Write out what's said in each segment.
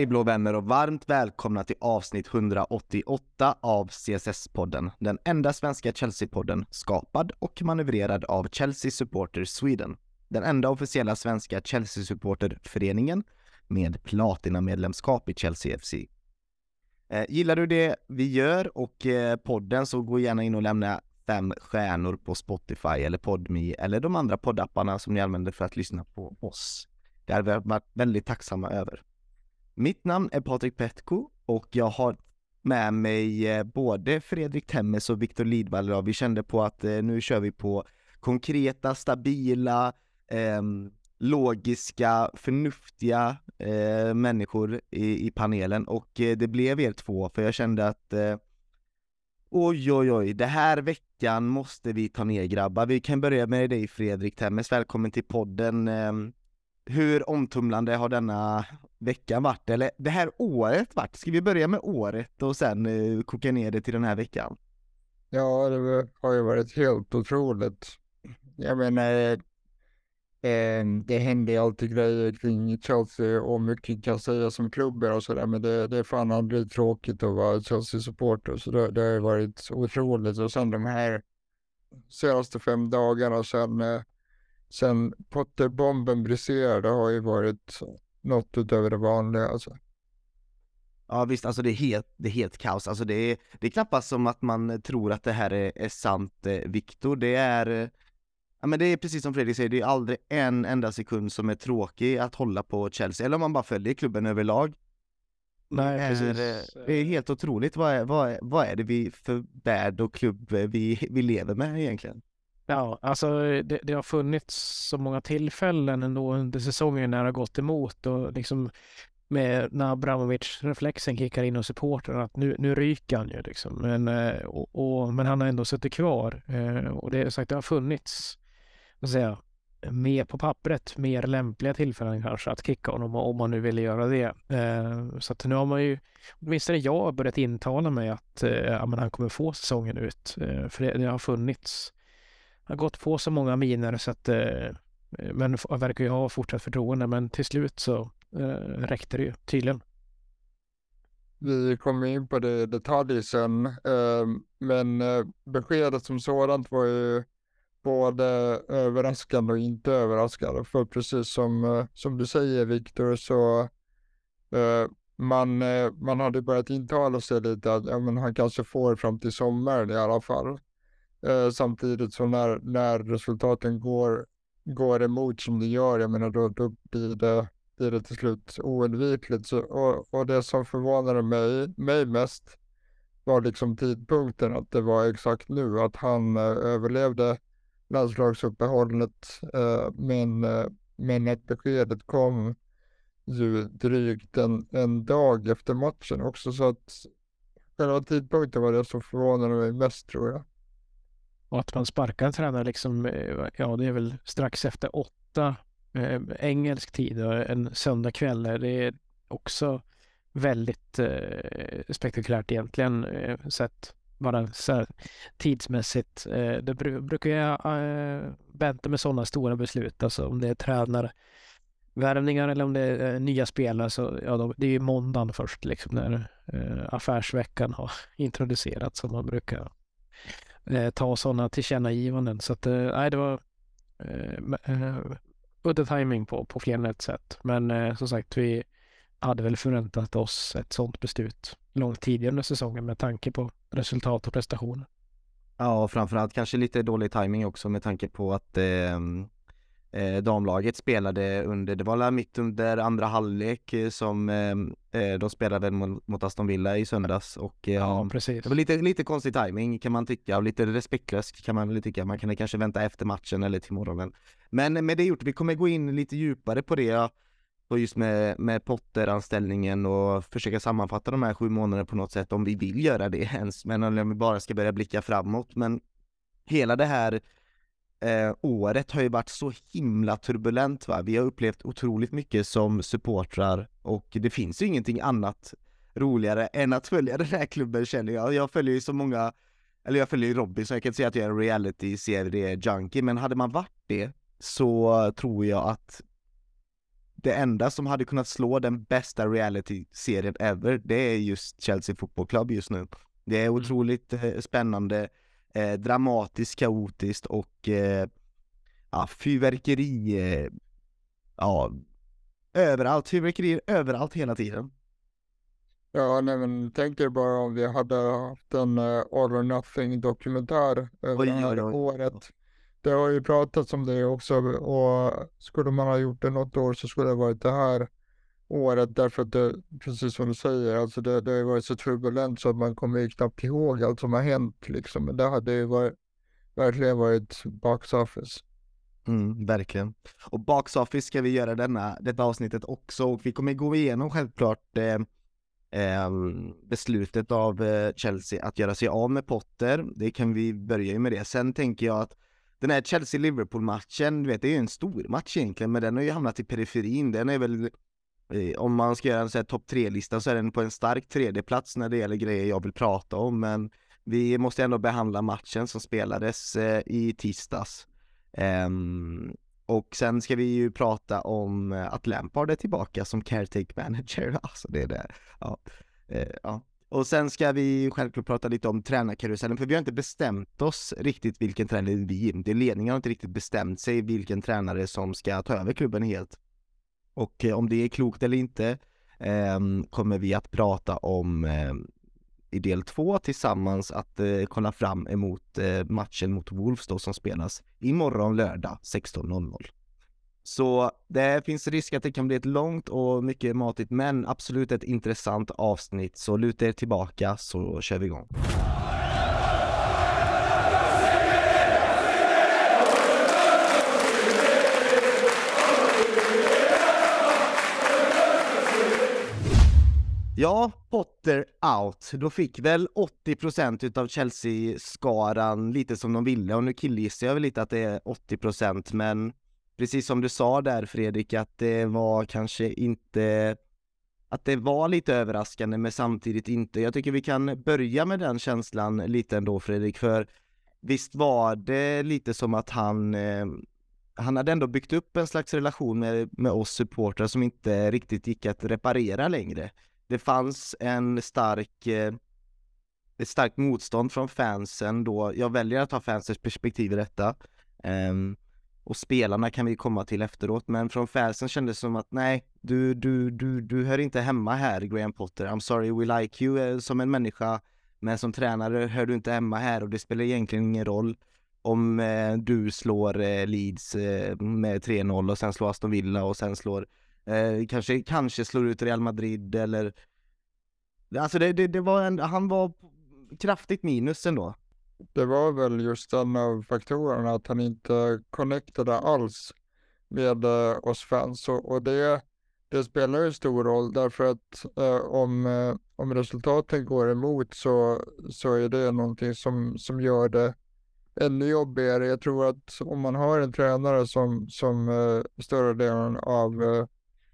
Hej blå vänner och varmt välkomna till avsnitt 188 av CSS-podden, den enda svenska Chelsea-podden skapad och manövrerad av Chelsea Supporter Sweden, den enda officiella svenska Chelsea-supporterföreningen med platinamedlemskap i Chelsea FC. Eh, gillar du det vi gör och eh, podden så gå gärna in och lämna fem stjärnor på Spotify eller Podme eller de andra poddapparna som ni använder för att lyssna på oss. Det hade vi varit väldigt tacksamma över. Mitt namn är Patrik Petko och jag har med mig eh, både Fredrik Temmes och Viktor Lidvall idag. Vi kände på att eh, nu kör vi på konkreta, stabila, eh, logiska, förnuftiga eh, människor i, i, panelen och eh, det blev er två för jag kände att eh, Oj, oj, oj, det här veckan måste vi ta ner grabbar. Vi kan börja med dig Fredrik Temmes, välkommen till podden. Ehm, hur omtumlande har denna veckan vart, eller det här året vart? Ska vi börja med året och sen eh, koka ner det till den här veckan? Ja, det har ju varit helt otroligt. Jag menar, eh, det händer ju alltid grejer kring Chelsea och mycket kan sägas om klubbar och sådär, men det, det är fan aldrig tråkigt att vara Chelsea-supporter, så det, det har varit otroligt. Och sen de här senaste fem dagarna sen eh, sen Potterbomben briserade har ju varit något utöver det vanliga alltså. Ja visst, alltså det är helt, det är helt kaos, alltså det är, det är knappast som att man tror att det här är, är sant eh, Viktor, det är Ja men det är precis som Fredrik säger, det är aldrig en enda sekund som är tråkig att hålla på Chelsea, eller om man bara följer klubben överlag. Nej, det är, precis. Det är helt otroligt, vad är, vad, är, vad är det vi för värld och klubb vi, vi lever med egentligen? Ja, alltså det, det, har funnits så många tillfällen ändå under säsongen när det har gått emot och liksom med när Abramovic-reflexen kickar in hos supportrarna att nu, nu ryker han ju liksom. Men, eh, och, och, men han har ändå suttit kvar eh, och det sagt, det har funnits, vad säga, mer på pappret, mer lämpliga tillfällen kanske att kicka honom om man nu ville göra det. Eh, så att nu har man ju, åtminstone jag, börjat intala mig att ja, men han kommer få säsongen ut. För det, det har funnits har gått på så många miner så att eh, men verkar ju ha fortsatt förtroende men till slut så eh, räckte det ju tydligen. Vi kommer in på det i detalj sen, eh, men eh, beskedet som sådant var ju både överraskande och inte överraskande. För precis som, eh, som du säger Viktor så eh, man, man hade börjat intala sig lite att ja, men han kanske får fram till sommaren i alla fall. Eh, samtidigt som när, när resultaten går, går emot som det gör, jag menar då, då blir, det, blir det till slut oundvikligt. Så, och, och det som förvånade mig, mig mest var liksom tidpunkten, att det var exakt nu, att han eh, överlevde landslagsuppehållet, eh, men, eh, men att beskedet kom ju drygt en, en dag efter matchen också, så att själva tidpunkten var det som förvånade mig mest tror jag. Och att man sparkar en tränare liksom, eh, ja det är väl strax efter åtta eh, engelsk tid och en söndagkväll. Det är också väldigt eh, spektakulärt egentligen eh, sett bara så här, tidsmässigt. Eh, det br brukar jag eh, vänta med sådana stora beslut, alltså om det är tränarvärvningar eller om det är eh, nya spelare så ja, då, det är ju måndagen först liksom när eh, affärsveckan har introducerats som man brukar eh, ta sådana tillkännagivanden. Så att eh, nej, det var eh, eh udda timing på, på fler än ett sätt. Men eh, som sagt, vi hade väl förväntat oss ett sådant beslut långt tidigare under säsongen med tanke på resultat och prestationer. Ja, och framförallt kanske lite dålig timing också med tanke på att ehm, eh, damlaget spelade under, det var mitt under andra halvlek eh, som eh, eh, de spelade mot, mot Aston Villa i söndags och eh, ja, precis. det var lite, lite konstig timing kan man tycka och lite respektlöst kan man väl tycka. Man kan kanske vänta efter matchen eller till morgonen. Men med det gjort, vi kommer gå in lite djupare på det och just med, med Potter-anställningen och försöka sammanfatta de här sju månaderna på något sätt om vi vill göra det ens, men om vi bara ska börja blicka framåt. Men hela det här eh, året har ju varit så himla turbulent va. Vi har upplevt otroligt mycket som supportrar och det finns ju ingenting annat roligare än att följa den här klubben känner jag. Jag följer ju så många, eller jag följer ju Robin så jag kan inte säga att jag är en reality-serie-junkie men hade man varit det så tror jag att det enda som hade kunnat slå den bästa reality-serien ever, det är just Chelsea Football Club just nu. Det är Mm. otroligt eh, spännande, eh, dramatiskt, kaotiskt och eh, ja, fyrverkeri, eh, ja, överallt, fyrverkerier överallt hela tiden. Ja, nej men tänk er bara om vi hade haft en uh, All or Nothing dokumentär över det här året. Det har ju pratats om det också och skulle man ha gjort det något år så skulle det varit det här året därför att det, precis som du säger, alltså det, det har ju varit så turbulent så att man kommer ju knappt ihåg allt som har hänt liksom. Men det hade ju varit, verkligen varit box office. Mm, verkligen. Och Box Office ska vi göra denna, detta avsnittet också och vi kommer gå igenom självklart eh, eh, beslutet av eh, Chelsea att göra sig av med Potter. Det kan vi börja med det. Sen tänker jag att den här Chelsea-Liverpool-matchen, du vet, det är ju en stor match egentligen, men den har ju hamnat i periferin. Den är väl, Eh, om man ska göra en topp tre-lista så är den på en stark tredjeplats när det gäller grejer jag vill prata om, men vi måste ändå behandla matchen som spelades eh, i tisdags. Ehm, och sen ska vi ju prata om eh, att Lampard är tillbaka som caretake manager, alltså det är det. Ja. Ja. Och sen ska vi självklart prata lite om tränarkarusellen, för vi har inte bestämt oss riktigt vilken tränare vi, det ledningen har inte riktigt bestämt sig vilken tränare som ska ta över klubben helt. Och eh, om det är klokt eller inte ehm, kommer vi att prata om ehm, i del två tillsammans att eh, kolla fram emot eh, matchen mot Wolves då som spelas imorgon lördag 16.00. Så det finns risk att det kan bli ett långt och mycket matigt men absolut ett intressant avsnitt så luta er tillbaka så kör vi igång. Ja, Potter out. Då fick väl 80% utav Chelsea-skaran lite som de ville och nu killgissar jag väl lite att det är 80% men precis som du sa där Fredrik att det var kanske inte att det var lite överraskande men samtidigt inte. Jag tycker vi kan börja med den känslan lite ändå Fredrik för visst var det lite som att han eh, han hade ändå byggt upp en slags relation med, med oss supportrar som inte riktigt gick att reparera längre det fanns en stark, eh, ett starkt motstånd från fansen då, jag väljer att ha fansens perspektiv i detta. Ehm, och spelarna kan vi komma till efteråt, men från fansen kändes det som att nej, du, du, du, du hör inte hemma här Graham Potter, I'm sorry we like you eh, som en människa, men som tränare hör du inte hemma här och det spelar egentligen ingen roll om eh, du slår eh, Leeds eh, med 3-0 och sen slår Aston Villa och sen slår Eh, kanske, kanske slår ut Real Madrid eller Alltså det, det, det var en, han var kraftigt minus ändå. Det var väl just en av faktorerna att han inte connectade alls med eh, oss fans och, och det, det spelar ju stor roll därför att eh, om, eh, om resultaten går emot så, så är det någonting som, som gör det ännu jobbigare. Jag tror att om man har en tränare som, som eh, större delen av eh,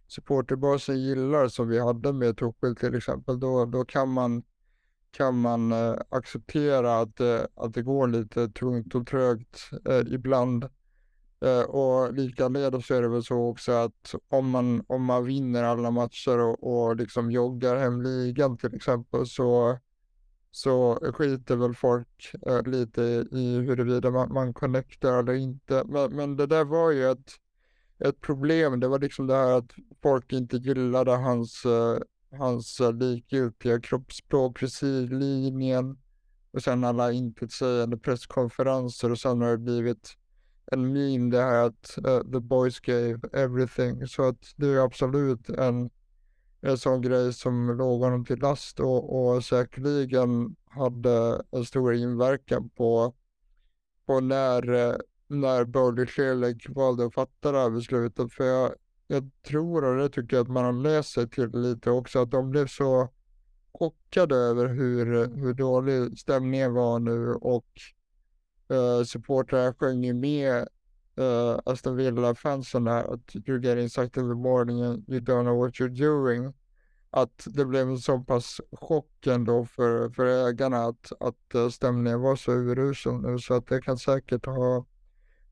supporterbasen gillar som vi hade med Tuchel till exempel, då, då kan man, kan man eh, acceptera att, eh, att det går lite tungt och trögt eh, ibland. Eh, och likaledes är det väl så också att om man, om man vinner alla matcher och, och liksom joggar hem ligan till exempel så, så skiter väl folk eh, lite i huruvida man, man connectar eller inte. Men, men det där var ju ett ett problem. Det var liksom det här att folk inte gillade hans, uh, hans uh, likgiltiga kroppsspråk vid sidlinjen och sen alla intetsägande presskonferenser och sen har det blivit en meme det här att uh, the boys gave everything. Så att det är absolut en, en sån grej som låg honom till last och, och säkerligen hade en stor inverkan på, på när när Bowley Sherlock valde att fatta det här beslutet. För jag, jag tror, och det tycker jag att man har läst sig till lite också, att de blev så chockade över hur, hur dålig stämningen var nu och eh, supportrar sjöng ju med eh, Aston Villa-fansen där att you're getting sucked in the morning and you don't know what you're doing. Att det blev en så pass chock ändå för, för ägarna att, att eh, stämningen var så urusel nu så att det kan säkert ha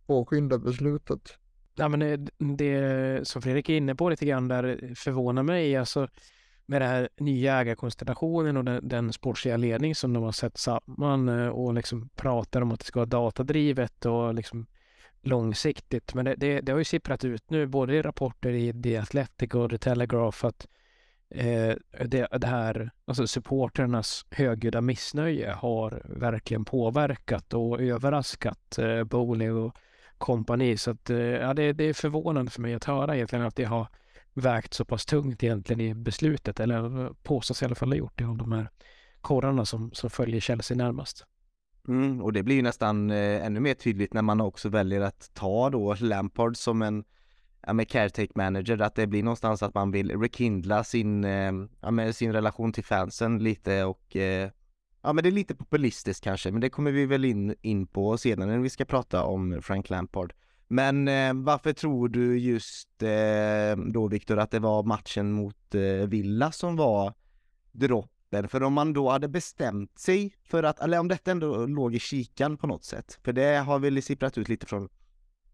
påskynda beslutet. ja, men det, det som Fredrik är inne på lite grann där eh, förvånar mig. Alltså, med den här nya ägarkonstellationen och den, den sportsliga ledning som de har sett samman eh, och liksom pratar om att det ska vara datadrivet och liksom långsiktigt. Men det, det, det har ju sipprat ut nu, både i rapporter i The Athletic och The Telegraph, att eh, det, det, här, alltså supporternas högljudda missnöje har verkligen påverkat och överraskat eh, Bowley och kompani. Så att, eh, ja, det, det är förvånande för mig att höra egentligen att det har vägt så pass tungt egentligen i beslutet, eller påstås i alla fall ha gjort det av de här korrarna som, som följer Chelsea närmast. Mm, och det blir ju nästan eh, ännu mer tydligt när man också väljer att ta då Lampard som en ja, med caretake manager, att det blir någonstans att man vill rekindla sin, eh, ja, med sin relation till fansen lite och eh, ja men det är lite populistiskt kanske, men det kommer vi väl in, in på senare när vi ska prata om Frank Lampard. Men eh, varför tror du just eh, då Viktor att det var matchen mot eh, Villa som var droppen? För om man då hade bestämt sig för att, eller om detta ändå låg i kikan på något sätt, för det har väl sipprat ut lite från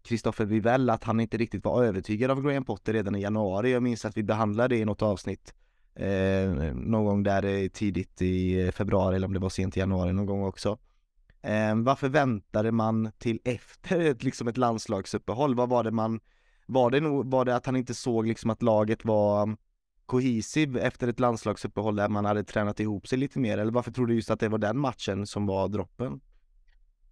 Kristoffer Vivell att han inte riktigt var övertygad av Graham Potter redan i januari. Jag minns att vi behandlade det i något avsnitt eh, någon gång där eh, tidigt i eh, februari eller om det var sent i januari någon gång också. Eh, varför väntade man till efter ett, liksom ett landslagsuppehåll? Vad var det man, var det, nog, var det att han inte såg liksom att laget var mm, kohesiv efter ett landslagsuppehåll där man hade tränat ihop sig lite mer? Eller varför tror du just att det var den matchen som var droppen?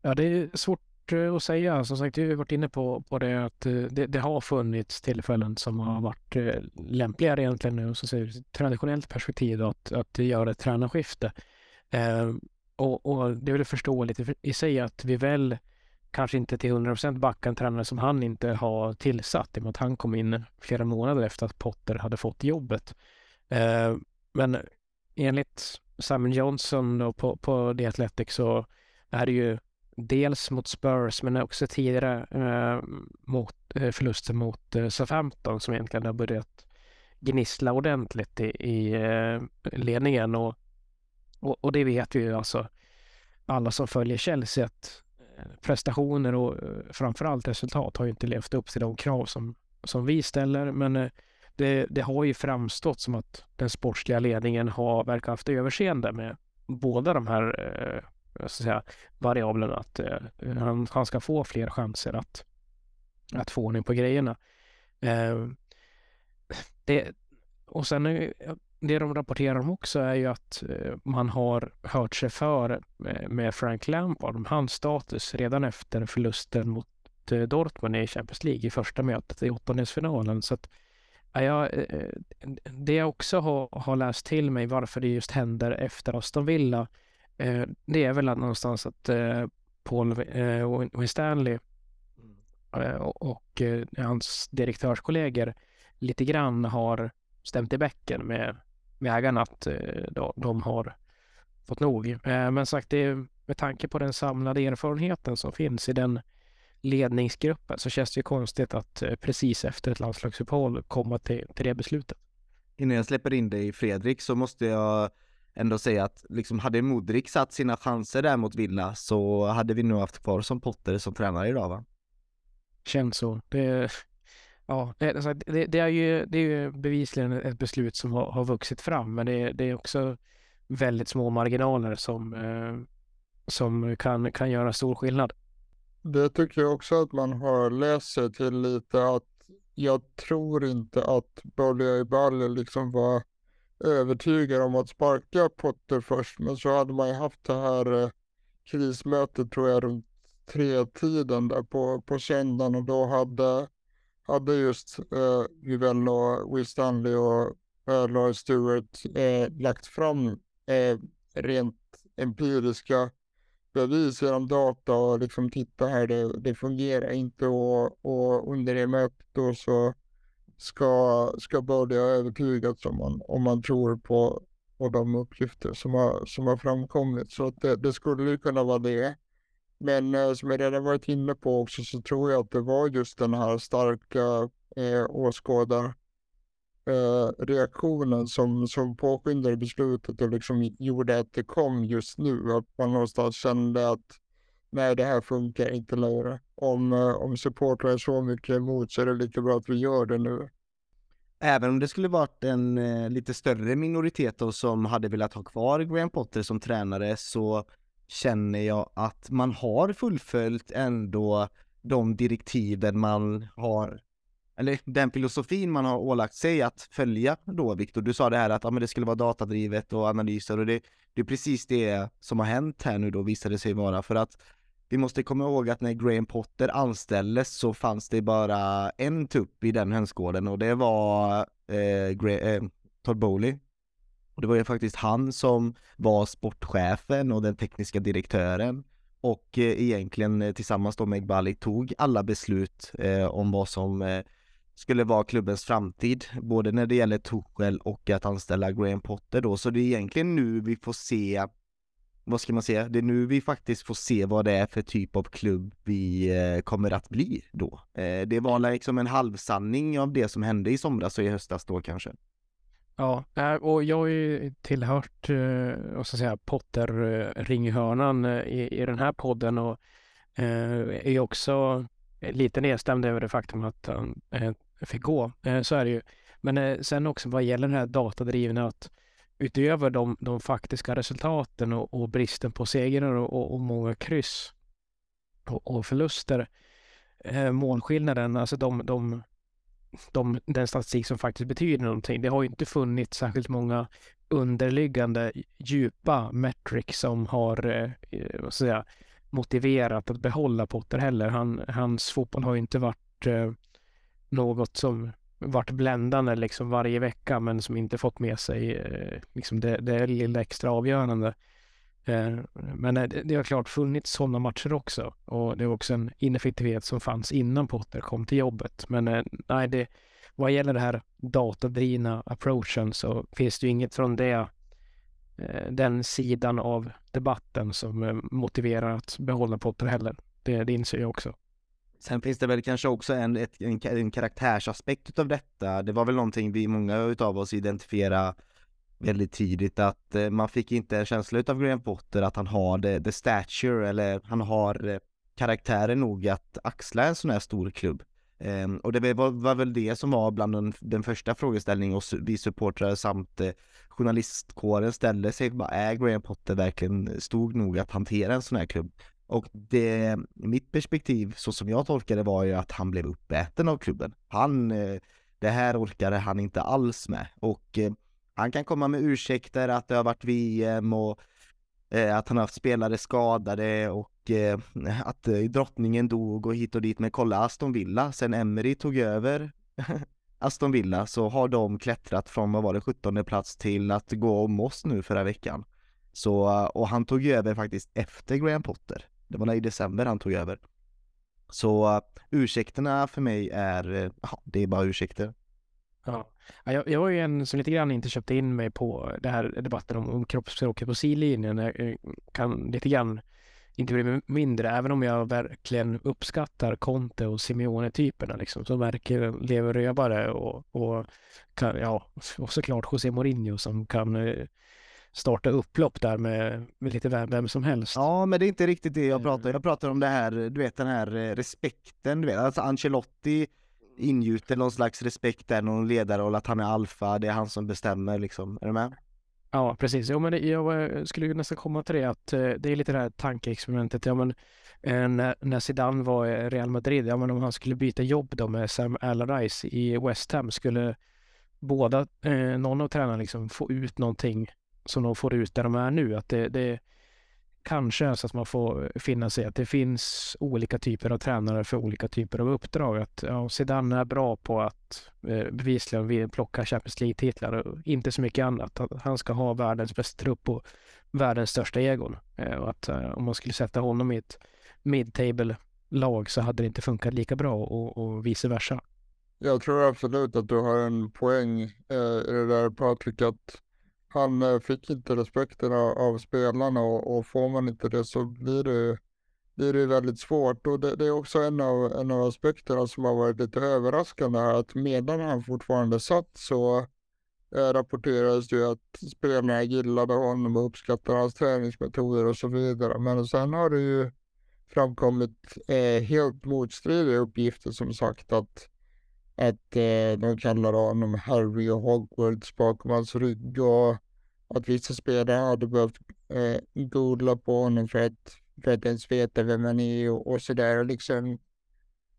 Ja, det är svårt Eh, att säga. Som sagt, vi har varit inne på, på det att eh, det, det har funnits tillfällen som har varit eh, lämpligare egentligen nu, så säger, traditionellt perspektiv att, att göra ett tränarskifte. Eh, och, och det är väl förståeligt i sig att vi väl kanske inte till 100% backar en tränare som han inte har tillsatt i och med att han kom in flera månader efter att Potter hade fått jobbet. Eh, men enligt Simon Johnson då på, på The Athletic så är det ju dels mot Spurs men också tidigare eh, mot eh, förlusten mot eh, Southampton som egentligen har börjat gnissla ordentligt i, i eh, ledningen och och, och, det vet vi ju alltså alla som följer Chelsea att eh, prestationer och eh, framförallt resultat har ju inte levt upp till de krav som, som vi ställer. Men eh, det, det har ju framstått som att den sportsliga ledningen har verkar haft överseende med båda de här eh, Eh, säga, variablerna. Att eh, han, han ska få fler chanser att, att få ordning på grejerna. Eh, det, och sen eh, det de rapporterar om också är ju att eh, man har hört sig för eh, med Frank Lampard om hans status redan efter förlusten mot eh, Dortmund i Champions League i första mötet i åttondelsfinalen. Så att, ja, det jag också har, har läst till mig varför det just händer efter Aston Villa, det är väl någonstans att Paul Winstanley och hans direktörskollegor lite grann har stämt i bäcken med med ägarna att eh, de har fått nog. Eh, men sagt, det med tanke på den samlade erfarenheten som finns i den ledningsgruppen så känns det ju konstigt att eh, precis efter ett landslagsuppehåll komma till, till det beslutet. Innan jag släpper in dig Fredrik så måste jag ändå säga att liksom hade Modric satt sina chanser där mot Villa så hade vi nog haft kvar som Potter som tränare idag va? Känns så. Det, Ja, det, det, är ju, det är ju bevisligen ett beslut som har, har vuxit fram, men det, det är också väldigt små marginaler som, eh, som kan, kan göra stor skillnad. Det tycker jag också att man har läst sig till lite att jag tror inte att Bollier Baller liksom var övertygad om att sparka Potter först, men så hade man ju haft det här eh, krismötet tror jag runt tre tiden där på, på söndagen och då hade hade just eh, Vivell och Will Stanley och eh, Laurie Stewart eh, lagt fram eh, rent empiriska bevis genom data och liksom titta här, det, det fungerar inte och, och under det mötet då så ska, ska börja övertygas om man, om man tror på, på de uppgifter som har, som har framkommit. Så att det, det skulle kunna vara det. Men eh, som jag redan varit inne på också så tror jag att det var just den här starka eh, åskådar eh, reaktionen som, som påskyndade beslutet och liksom gjorde att det kom just nu. Att man någonstans kände att nej det här funkar inte längre. Om, eh, om supportrar är så mycket emot så är det lika bra att vi gör det nu. Även om det skulle varit en eh, lite större minoritet då som hade velat ha kvar Graham Potter som tränare så känner jag att man har fullföljt ändå de direktiven man har eller den filosofin man har ålagt sig att följa då, Viktor. Du sa det här att ja, men det skulle vara datadrivet och analyser och det, det är precis det som har hänt här nu då, visade det sig vara. För att vi måste komma ihåg att när Graham Potter anställdes så fanns det bara en tupp i den hönsgården och det var eh, Gra- eh, Todd Bowley. Och det var ju faktiskt han som var sportchefen och den tekniska direktören och eh, egentligen eh, tillsammans då med Bali tog alla beslut eh, om vad som eh, skulle vara klubbens framtid, både när det gäller Tuchel och att anställa Graham Potter då, så det är egentligen nu vi får se vad ska man säga, det är nu vi faktiskt får se vad det är för typ av klubb vi eh, kommer att bli då. Eh, det var liksom en halvsanning av det som hände i somras och i höstas då kanske. Ja, och jag har ju tillhört, eh, vad ska jag säga, Potter-ringhörnan i, i den här podden och är också lite nedstämd över det faktum att han fick gå. Så är det ju. Men sen också vad gäller den här datadrivna att utöver de, de faktiska resultaten och, och bristen på segrar och, och, många kryss och, och förluster, eh, målskillnaden, alltså de, de de, den statistik som faktiskt betyder någonting. Det har ju inte funnits särskilt många underliggande djupa metrics som har eh, eh vad säga, motiverat att behålla Potter heller. Han, hans fotboll har ju inte varit eh, något som varit bländande liksom varje vecka men som inte fått med sig eh, liksom det, det lilla extra avgörande. Eh, men eh, det, det har klart funnits sådana matcher också och det är också en ineffektivitet som fanns innan Potter kom till jobbet. Men eh, nej, det, vad gäller det här datadrivna approachen så finns det ju inget från det, eh, den sidan av debatten som eh, motiverar att behålla Potter heller. Det, det inser jag också. Sen finns det väl kanske också en, ett, en, en karaktärsaspekt utav detta. Det var väl någonting vi många utav oss identifierade väldigt tidigt att eh, man fick inte en känsla av Graham Potter att han har the, the stature eller han har eh, karaktären nog att axla en sån här stor klubb. Um, och det var, var, väl det som var bland den, den första frågeställningen och vi supportrar samt eh, journalistkåren ställde sig, bara, är Graham Potter verkligen eh, stod nog att hantera en sån här klubb? Och det, mitt perspektiv, så som jag tolkade det, var ju att han blev uppäten av klubben. Han, eh, det här orkade han inte alls med och eh, han kan komma med ursäkter att det har varit VM och eh, att han har haft spelare skadade och att drottningen dog och hit och dit. Men kolla Aston Villa, sen Emery tog över Aston Villa så har de klättrat från, vad var det, 17 plats till att gå om oss nu förra veckan. Så, och han tog över faktiskt efter Graham Potter. Det var i december han tog över. Så ursäkterna för mig är, ja, det är bara ursäkter. Ja. Jag, jag var ju en som lite grann inte köpte in mig på det här debatten om, om kroppsspråket på sidlinjen. Jag eh, kan lite grann inte bli mindre, även om jag verkligen uppskattar Conte och Simeone-typerna liksom, som verkar lever rövare och, och, kan, ja, och såklart José Mourinho som kan eh, starta upplopp där med, med lite vem, vem som helst. Ja, men det är inte riktigt det jag pratar om. Jag pratar om det här, du vet den här eh, respekten, du vet, alltså Ancelotti ingjuter någon slags respekt där, någon ledarroll, att han är alfa, det är han som bestämmer liksom. Är du med? Ja, precis. Jo, men det, jag skulle nästan komma till det att eh, det är lite det här tankeexperimentet. Ja, men, eh, när, när Zidane var i Real Madrid, ja, men om han skulle byta jobb då med Sam Allardyce i West Ham, skulle båda, eh, någon av tränarna liksom få ut någonting som de får ut där de är nu? Att det, det kanske så att man får finna sig att det finns olika typer av tränare för olika typer av uppdrag. Att ja, Zidane är bra på att eh, bevisligen plocka Champions League-titlar och inte så mycket annat. Att han ska ha världens bästa trupp och världens största egon. Eh, och att eh, om man skulle sätta honom i ett mid-table-lag så hade det inte funkat lika bra och, och vice versa. Jag tror absolut att du har en poäng eh, i det där Patrik, att han eh, fick inte respekten av, av spelarna och, och, får man inte det så blir det, blir det väldigt svårt. Och det, det, är också en av, en av aspekterna som har varit lite överraskande här, att medan han fortfarande satt så eh, rapporterades det ju att spelarna gillade honom och uppskattade hans träningsmetoder och så vidare. Men sen har det ju framkommit eh, helt motstridiga uppgifter som sagt att, att eh, de kallar honom Harry och Hogwarts bakom hans rygg och att vissa spelare hade behövt eh, googla på honom för att, för att ens veta vem han är och, och sådär. Liksom,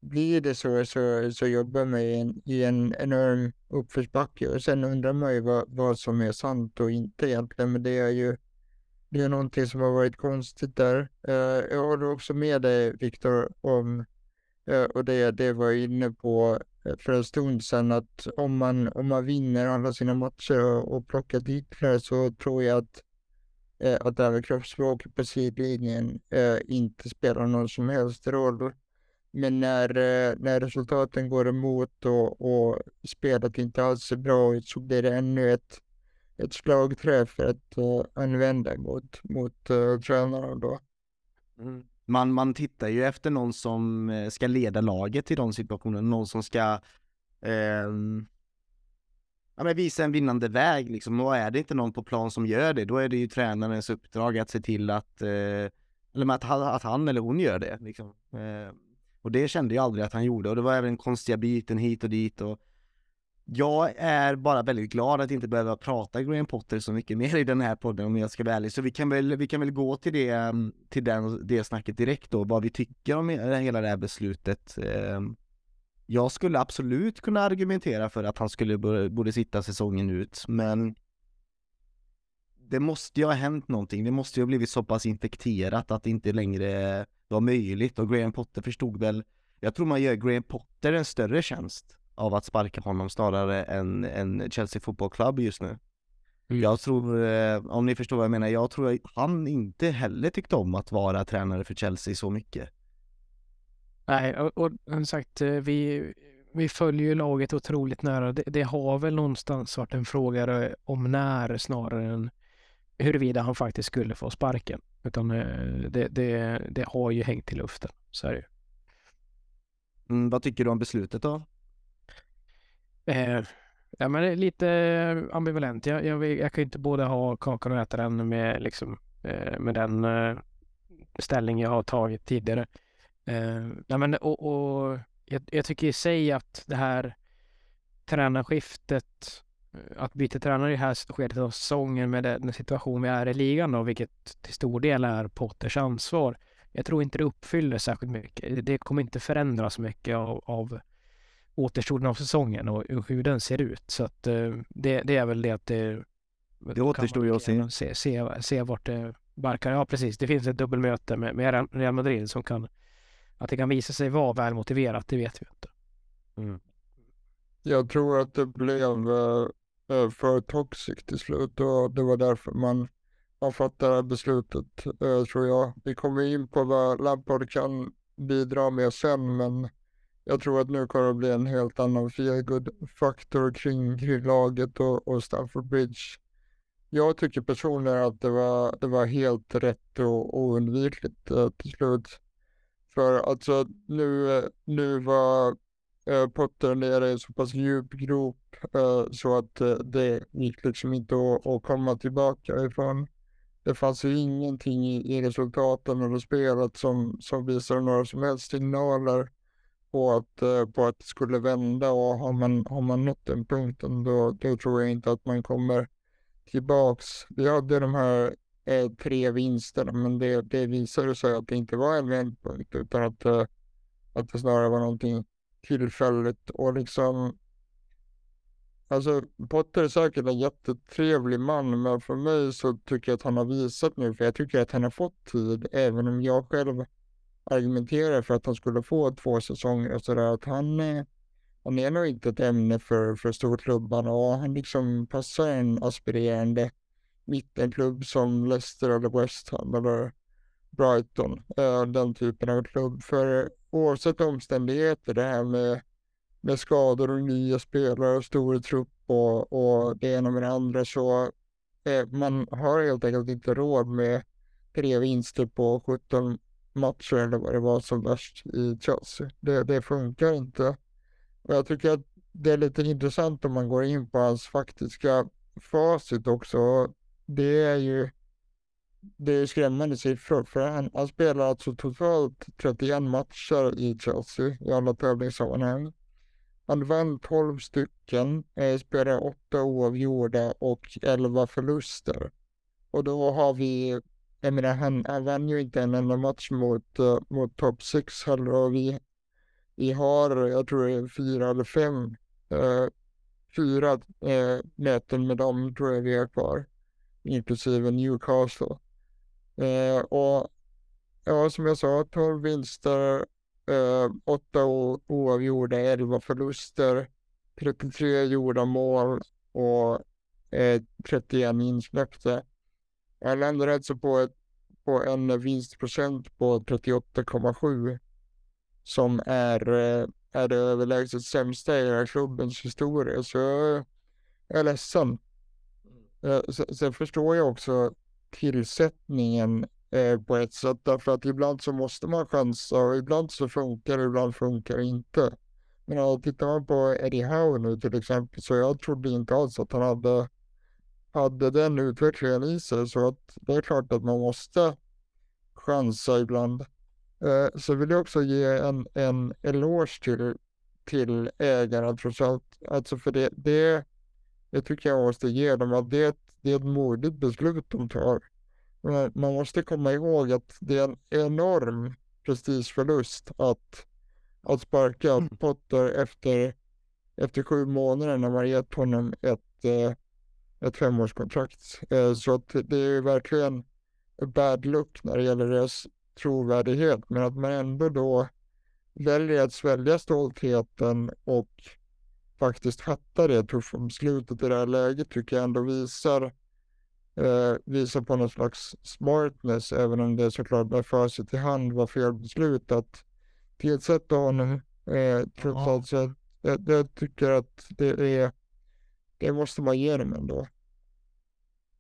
blir det så, så, så jobbar man i en, i en enorm uppförsbacke och sen undrar man ju vad, vad som är sant och inte egentligen. Men det är ju det är någonting som har varit konstigt där. Eh, jag håller också med dig Viktor om, eh, och det, det var jag inne på Eh, för en stund sedan, att om man, om man vinner alla sina matcher och, och plockar titlar så tror jag att, eh, att det kroppsspråket på sidlinjen eh, inte spelar någon som helst roll. Men när, eh, när resultaten går emot och, och spelet inte alls är bra så blir det ännu ett ett slagträ för att eh, använda mot, mot eh, tränarna då. Mm. Man, man tittar ju efter någon som eh, ska leda laget i de situationerna, någon som ska eh, ja, men visa en vinnande väg liksom. Och är det inte någon på plan som gör det, då är det ju tränarens uppdrag att se till att, eh, eller att, att han eller hon gör det. Liksom. Eh, och det kände jag aldrig att han gjorde och det var även konstiga byten hit och dit och jag är bara väldigt glad att inte behöva prata Graham Potter så mycket mer i den här podden om jag ska vara ärlig. Så vi kan väl, vi kan väl gå till det, mm, till den, det snacket direkt då, vad vi tycker om hela det här beslutet. Ehm, jag skulle absolut kunna argumentera för att han skulle borde sitta säsongen ut, men det måste ju ha hänt någonting. Det måste ju ha blivit så pass infekterat att det inte längre var möjligt och Graham Potter förstod väl, jag tror man gör Graham Potter en större tjänst av att sparka honom snarare än, än Chelsea Football Club just nu. Mm. Jag tror, eh, om ni förstår vad jag menar, jag tror att han inte heller tyckte om att vara tränare för Chelsea så mycket. Nej, och, och som sagt, eh, vi, vi följer ju laget otroligt nära. Det, det, har väl någonstans varit en fråga om när snarare än huruvida han faktiskt skulle få sparken. Utan eh, det, det, det har ju hängt i luften, så är det mm, Vad tycker du om beslutet då? Eh, ja, men lite eh, ambivalent. Jag, jag, jag kan inte både ha kakan och äta den med, liksom, eh, med den eh, ställning jag har tagit tidigare. Eh, ja, men, och, och jag, jag, tycker i sig att det här tränarskiftet, eh, att byta tränare i det här skedet av säsongen med den situation vi är i ligan då, vilket till stor del är Potters ansvar. Jag tror inte det uppfyller särskilt mycket. Det kommer inte förändras mycket av, av återstoden av säsongen och hur den ser ut. Så att eh, det, det är väl det att det... Det återstår ju att se. Se, se, se vart det barkar. Ja, precis. Det finns ett dubbelmöte med, med Real Madrid som kan... Att det kan visa sig vara väl motiverat, det vet vi inte. Mm. Jag tror att det blev äh, för toxic till slut och det var därför man, man fattade beslutet, tror jag. Vi kommer in på vad Lampard kan bidra med sen, men jag tror att nu kommer det bli en helt annan feelgood-faktor kring, kring laget och, och Stamford Bridge. Jag tycker personligen att det var, det var helt rätt och oundvikligt eh, till slut. För alltså nu, nu var eh, Potter nere i en så pass djup grop eh, så att eh, det gick liksom inte att, att komma tillbaka ifrån. Det fanns ju ingenting i, i resultaten eller spelet som, som visade några som helst signaler på att, eh, på att det skulle vända och har man, har man nått den punkten då, då tror jag inte att man kommer tillbaks. Vi hade de här eh, tre vinsterna men det, det visade sig att det inte var en vändpunkt utan att, eh, att det snarare var någonting tillfälligt och liksom Alltså Potter är säkert en jättetrevlig man men för mig så tycker jag att han har visat nu för jag tycker att han har fått tid även om jag själv argumenterade för att han skulle få två säsonger och sådär, att han, eh, han är nog inte ett ämne för, för storklubbarna och han liksom passar en aspirerande mittenklubb som Leicester eller West Ham eller Brighton, eh, den typen av klubb. För eh, oavsett omständigheter, det här med, med skador och nya spelare och stor trupp och, och det ena med det andra så man har helt enkelt inte råd med tre vinster på 17 matcher eller vad det var som värst i Chelsea. Det, det funkar inte. Och jag tycker att det är lite intressant om man går in på hans faktiska facit också. Det är ju det är skrämmande siffror för han, han spelar alltså totalt 31 matcher i Chelsea i alla tävlingssammanhang. Han vann 12 stycken, eh, spelade 8 oavgjorda och 11 förluster. Och då har vi, jag menar han, han vann ju inte en enda match mot, uh, mot top 6 heller och vi, vi har, jag tror det är fyra eller fem, uh, fyra uh, möten med dem tror jag vi har kvar, inklusive Newcastle. Uh, och ja, som jag sa, 12 vinster, uh, 8 oavgjorda, 11 förluster, 33 gjorda mål och uh, 31 insläppta. Jag landade alltså på, ett, på en vinstprocent på 38,7 som är, eh, är det överlägset sämsta i hela klubbens historia. Så jag är ledsen. Mm. Sen förstår jag också tillsättningen eh, på ett sätt därför att ibland så måste man chansa och ibland så funkar det, ibland funkar det inte. Men tittar man på Eddie Howe nu till exempel så jag trodde inte alls att han hade hade den utvecklingen i sig så att det är klart att man måste chansa ibland. Eh, så vill jag också ge en, en eloge till, till ägarna trots allt. Alltså för det, det, det tycker jag måste ge dem att det, det är ett modigt beslut de tar. Men man måste komma ihåg att det är en enorm prestigeförlust att, att sparka mm. Potter efter, efter sju månader när man gett honom ett eh, ett femårskontrakt. Eh, så att det är verkligen bad luck när det gäller deras trovärdighet. Men att man ändå då väljer att svälja stoltheten och faktiskt fatta det tuffa beslutet i det här läget tycker jag ändå visar, eh, visar på någon slags smartness, även om det såklart med facit i hand var fel beslut att tillsätta honom. Eh, trots allt så jag, jag tycker att det är det måste man ge dem ändå.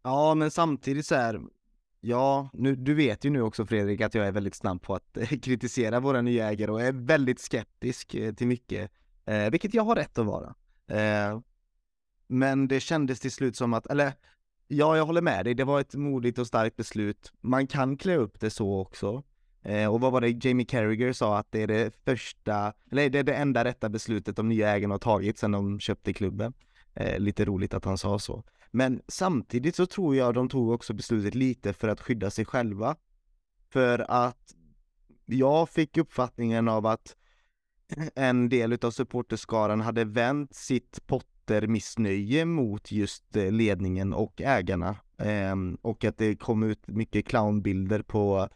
Ja, men samtidigt så här, ja, nu, du vet ju nu också Fredrik att jag är väldigt snabb på att eh, kritisera våra nya ägare och är väldigt skeptisk eh, till mycket, eh, vilket jag har rätt att vara. Eh, men det kändes till slut som att, eller ja, jag håller med dig, det var ett modigt och starkt beslut. Man kan klä upp det så också. Eh, och vad var det Jamie Carragher sa att det är det första, eller det är det enda rätta beslutet de nya ägarna har tagit sedan de köpte klubben. Eh, lite roligt att han sa så. Men samtidigt så tror jag de tog också beslutet lite för att skydda sig själva. För att jag fick uppfattningen av att en del av supporterskaran hade vänt sitt Potter-missnöje mot just eh, ledningen och ägarna. Eh, och att det kom ut mycket clownbilder på,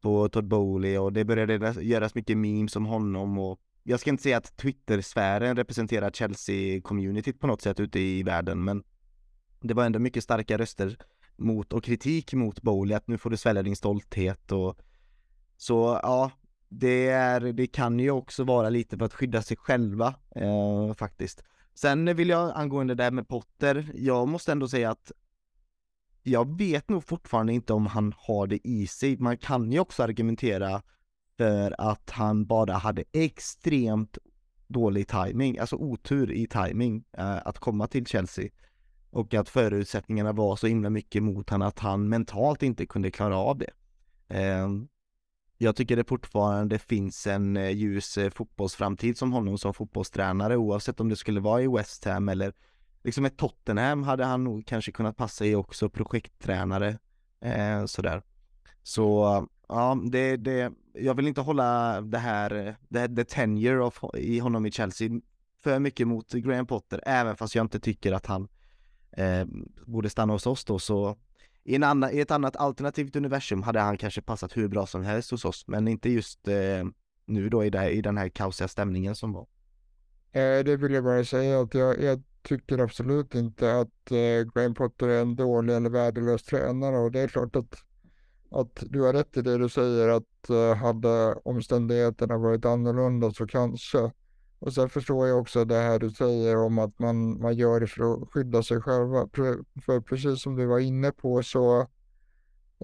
på Todd Bowley och det började göras mycket memes om honom och jag ska inte säga att Twitter-sfären representerar Chelsea-communityt på något sätt ute i världen, men det var ändå mycket starka röster mot och kritik mot Bowley att nu får du svälja din stolthet och så ja, det är, det kan ju också vara lite för att skydda sig själva eh, faktiskt. Sen vill jag angående det där med Potter, jag måste ändå säga att jag vet nog fortfarande inte om han har det i sig. Man kan ju också argumentera för att han bara hade extremt dålig timing, alltså otur i timing eh, att komma till Chelsea. Och att förutsättningarna var så himla mycket mot honom att han mentalt inte kunde klara av det. Eh, jag tycker det fortfarande finns en eh, ljus eh, fotbollsframtid som honom som fotbollstränare oavsett om det skulle vara i West Ham eller liksom ett Tottenham hade han nog kanske kunnat passa i också projekttränare eh, sådär. Så ja, det, det, jag vill inte hålla det här, det, the tenure of, i honom i Chelsea för mycket mot Graham Potter, även fast jag inte tycker att han eh, borde stanna hos oss då, så i, en annan, i ett annat alternativt universum hade han kanske passat hur bra som helst hos oss, men inte just eh, nu då i, det, i den här kaosiga stämningen som var. Eh, det vill jag bara säga att jag, jag tycker absolut inte att eh, Graham Potter är en dålig eller värdelös tränare och det är klart att att du har rätt i det du säger att uh, hade omständigheterna varit annorlunda så kanske. Och sen förstår jag också det här du säger om att man, man gör det för att skydda sig själva. För, precis som du var inne på så,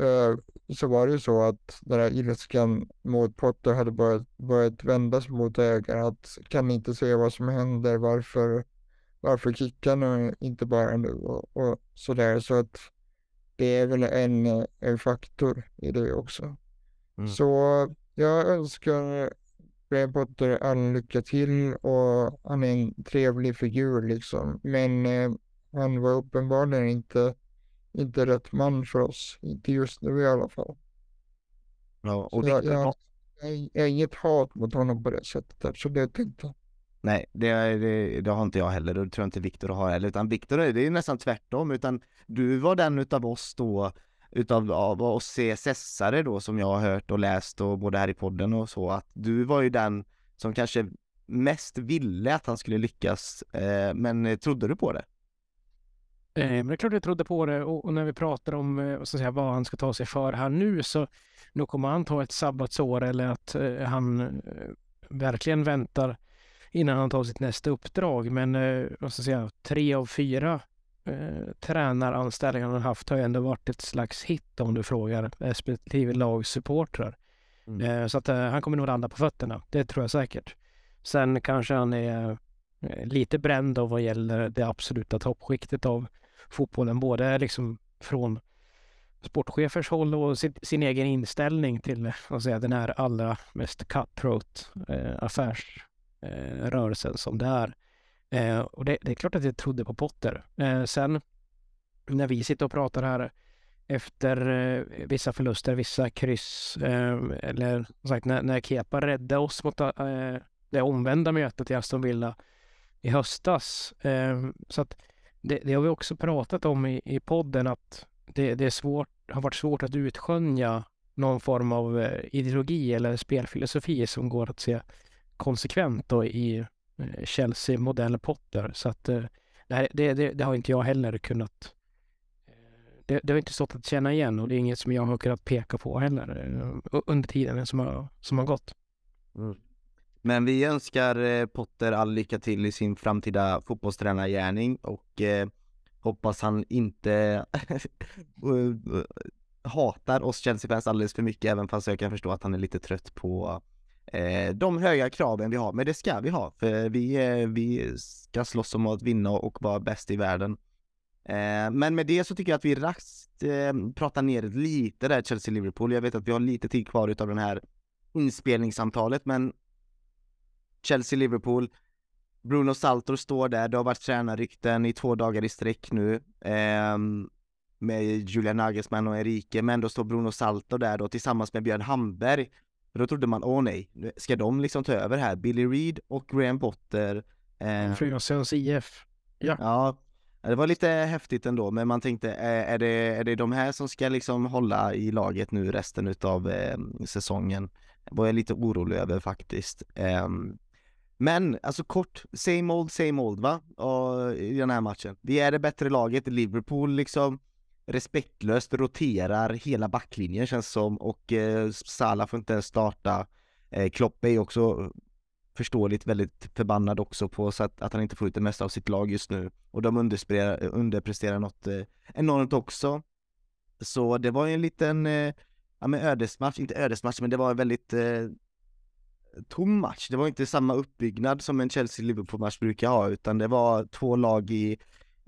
uh, så var det ju så att den här ilskan mot Potter hade börjat, börjat vändas mot ägaren. Att kan ni inte se vad som händer? Varför, varför kickar ni inte bara nu? Och, och sådär. Så att det är väl en, en faktor i det också. Mm. Så jag önskar Graham Potter all lycka till och han är en trevlig figur liksom. Men eh, han var uppenbarligen inte, inte rätt man för oss. Inte just nu i alla fall. Ja, och Så jag, Victor, jag, jag, jag har inget hat mot honom på det sättet. Absolut inte nej, det, det, det har inte jag heller och det tror jag inte Viktor har heller, utan Viktor det är nästan tvärtom, utan du var den utav oss då, utav av oss CSS-are då som jag har hört och läst och både här i podden och så, att du var ju den som kanske mest ville att han skulle lyckas, eh, men trodde du på det? Eh, Men det är klart jag trodde på det och, och när vi pratar om eh, vad, säga, vad han ska ta sig för här nu så nu kommer han ta ett sabbatsår eller att eh, han eh, verkligen väntar innan han tar sitt nästa uppdrag. Men eh, vad ska jag säga, tre av fyra eh, tränaranställningar han har haft har ändå varit ett slags hit om du frågar respektive lagsupportrar. Mm. Eh, så att eh, han kommer nog landa på fötterna, det tror jag säkert. Sen kanske han är eh, lite bränd av vad gäller det absoluta toppskiktet av fotbollen, både liksom från sportchefers håll och sin, sin egen inställning till säga, den här allra mest cutthroat eh, affärsrörelsen eh, rörelsen som det är. Eh, och det, det är klart att jag trodde på Potter. Eh, sen när vi sitter och pratar här efter eh, vissa förluster, vissa kryss, eh, eller som sagt när, när Kepa räddade oss mot eh, det omvända mötet i Aston Villa i höstas. Eh, så att det, det har vi också pratat om i, i podden att det, det är svårt, har varit svårt att utskönja någon form av eh, ideologi eller spelfilosofi som går att se konsekvent då i eh, Chelsea modell Potter. Så att eh, det, det, det, det har inte jag heller kunnat eh, det, det har inte stått att känna igen och det är inget som jag har kunnat peka på heller under tiden som har, som har gått. Mm. Men vi önskar Potter all lycka till i sin framtida fotbollstränargärning och eh, hoppas han inte hatar oss Chelsea-fans alldeles för mycket även fast jag kan förstå att han är lite trött på Eh, de höga kraven vi har. Men det ska vi ha för vi, eh, vi ska slåss om att vinna och vara bäst i världen. Eh, men med det så tycker jag att vi raskt eh, pratar ner lite där Chelsea-Liverpool. Jag vet att vi har lite tid kvar utav den här inspelningssamtalet men Chelsea-Liverpool Bruno Saltor står där, det har varit tränarrykten i två dagar i sträck nu ehm, med Julian Nagelsmann och Enrique, men då står Bruno Saltor där då tillsammans med Björn Hamberg. Och då trodde man, åh nej, ska de liksom ta över här? Billy Reed och Graham Potter. Eh, Frösöns IF. ja, det var lite häftigt ändå, men man tänkte, eh, är det, är det de här som ska liksom hålla i laget nu resten utav eh, säsongen? Var jag lite orolig över faktiskt. Ehm, men alltså kort, same old, same old va? Och, I den här matchen. Vi är det bättre laget, Liverpool liksom respektlöst roterar hela backlinjen känns som och eh, Salah får inte ens starta. Eh, Klopp är också förståeligt väldigt förbannad också på så att, att han inte får ut det mesta av sitt lag just nu och de underpresterar, underpresterar något eh, enormt också. Så det var ju en liten eh, ja men ödesmatch, inte ödesmatch men det var en väldigt eh, tom match. Det var inte samma uppbyggnad som en Chelsea-Liverpool-match brukar ha utan det var två lag i,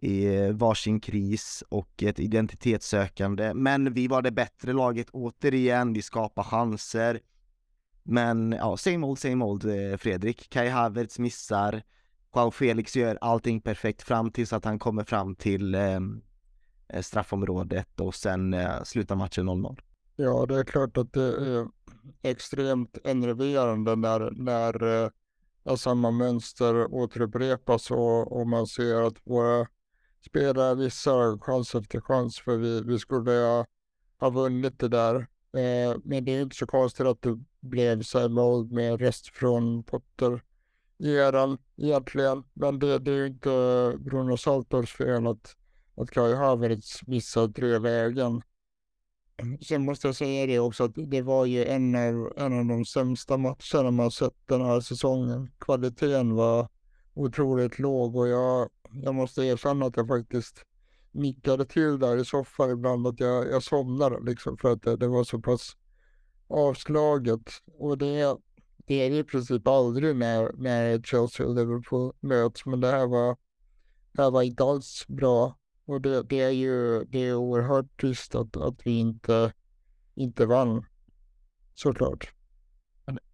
i varsin kris och ett identitetssökande. Men vi var det bättre laget återigen, vi skapade chanser. Men ja, same old, same old eh, Fredrik. Kai Havertz missar. Joao Felix gör allting perfekt fram tills att han kommer fram till ehm, eh, straffområdet och sen eh, slutar matchen 0-0. Ja, det är klart att det är extremt enerverande när, när eh, samma mönster återupprepas och, och man ser att våra spela vissa chans efter chans för vi, vi skulle ha, ha vunnit det där. Eh, men det är inte så konstigt att det blev så här mål med rest från Potter eran egentligen. Men det, det är ju inte Bruno Saltors fel att, att Kai Havertz missar tre lägen. Sen måste jag säga det också att det var ju en av, en av de sämsta matcherna man sett den här säsongen. Kvaliteten var otroligt låg och jag, jag måste erkänna att jag faktiskt nickade till där i soffan ibland att jag, jag somnade liksom för att det, det var så pass avslaget. Och det, det är det i princip aldrig när, när Chelsea och Liverpool möts men det här var, det här var inte alls bra Och det, det är ju det är oerhört trist att, att vi inte, inte vann. Såklart.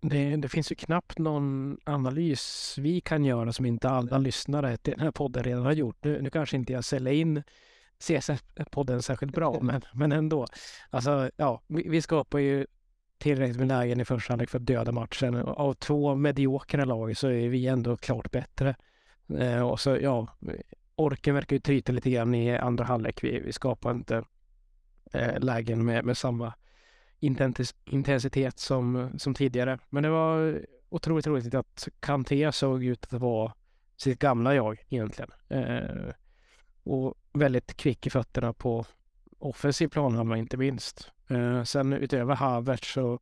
Det, det, finns ju knappt någon analys vi kan göra som inte alla lyssnare till den här podden redan har gjort. Nu, nu kanske inte jag säljer in CSS-podden särskilt bra, men, men ändå. Alltså, ja, vi, vi skapar ju tillräckligt med lägen i första halvlek för att döda matchen. Av två mediokra lag så är vi ändå klart bättre. Eh, och så, ja, orken verkar ju tryta lite grann i andra halvlek. Vi, vi skapar inte eh, lägen med, med samma intensitet som, som tidigare. Men det var otroligt roligt att Kanté såg ut att vara sitt gamla jag egentligen. Eh, och väldigt kvick i fötterna på offensiv planhalva inte minst. Eh, sen utöver Havertz så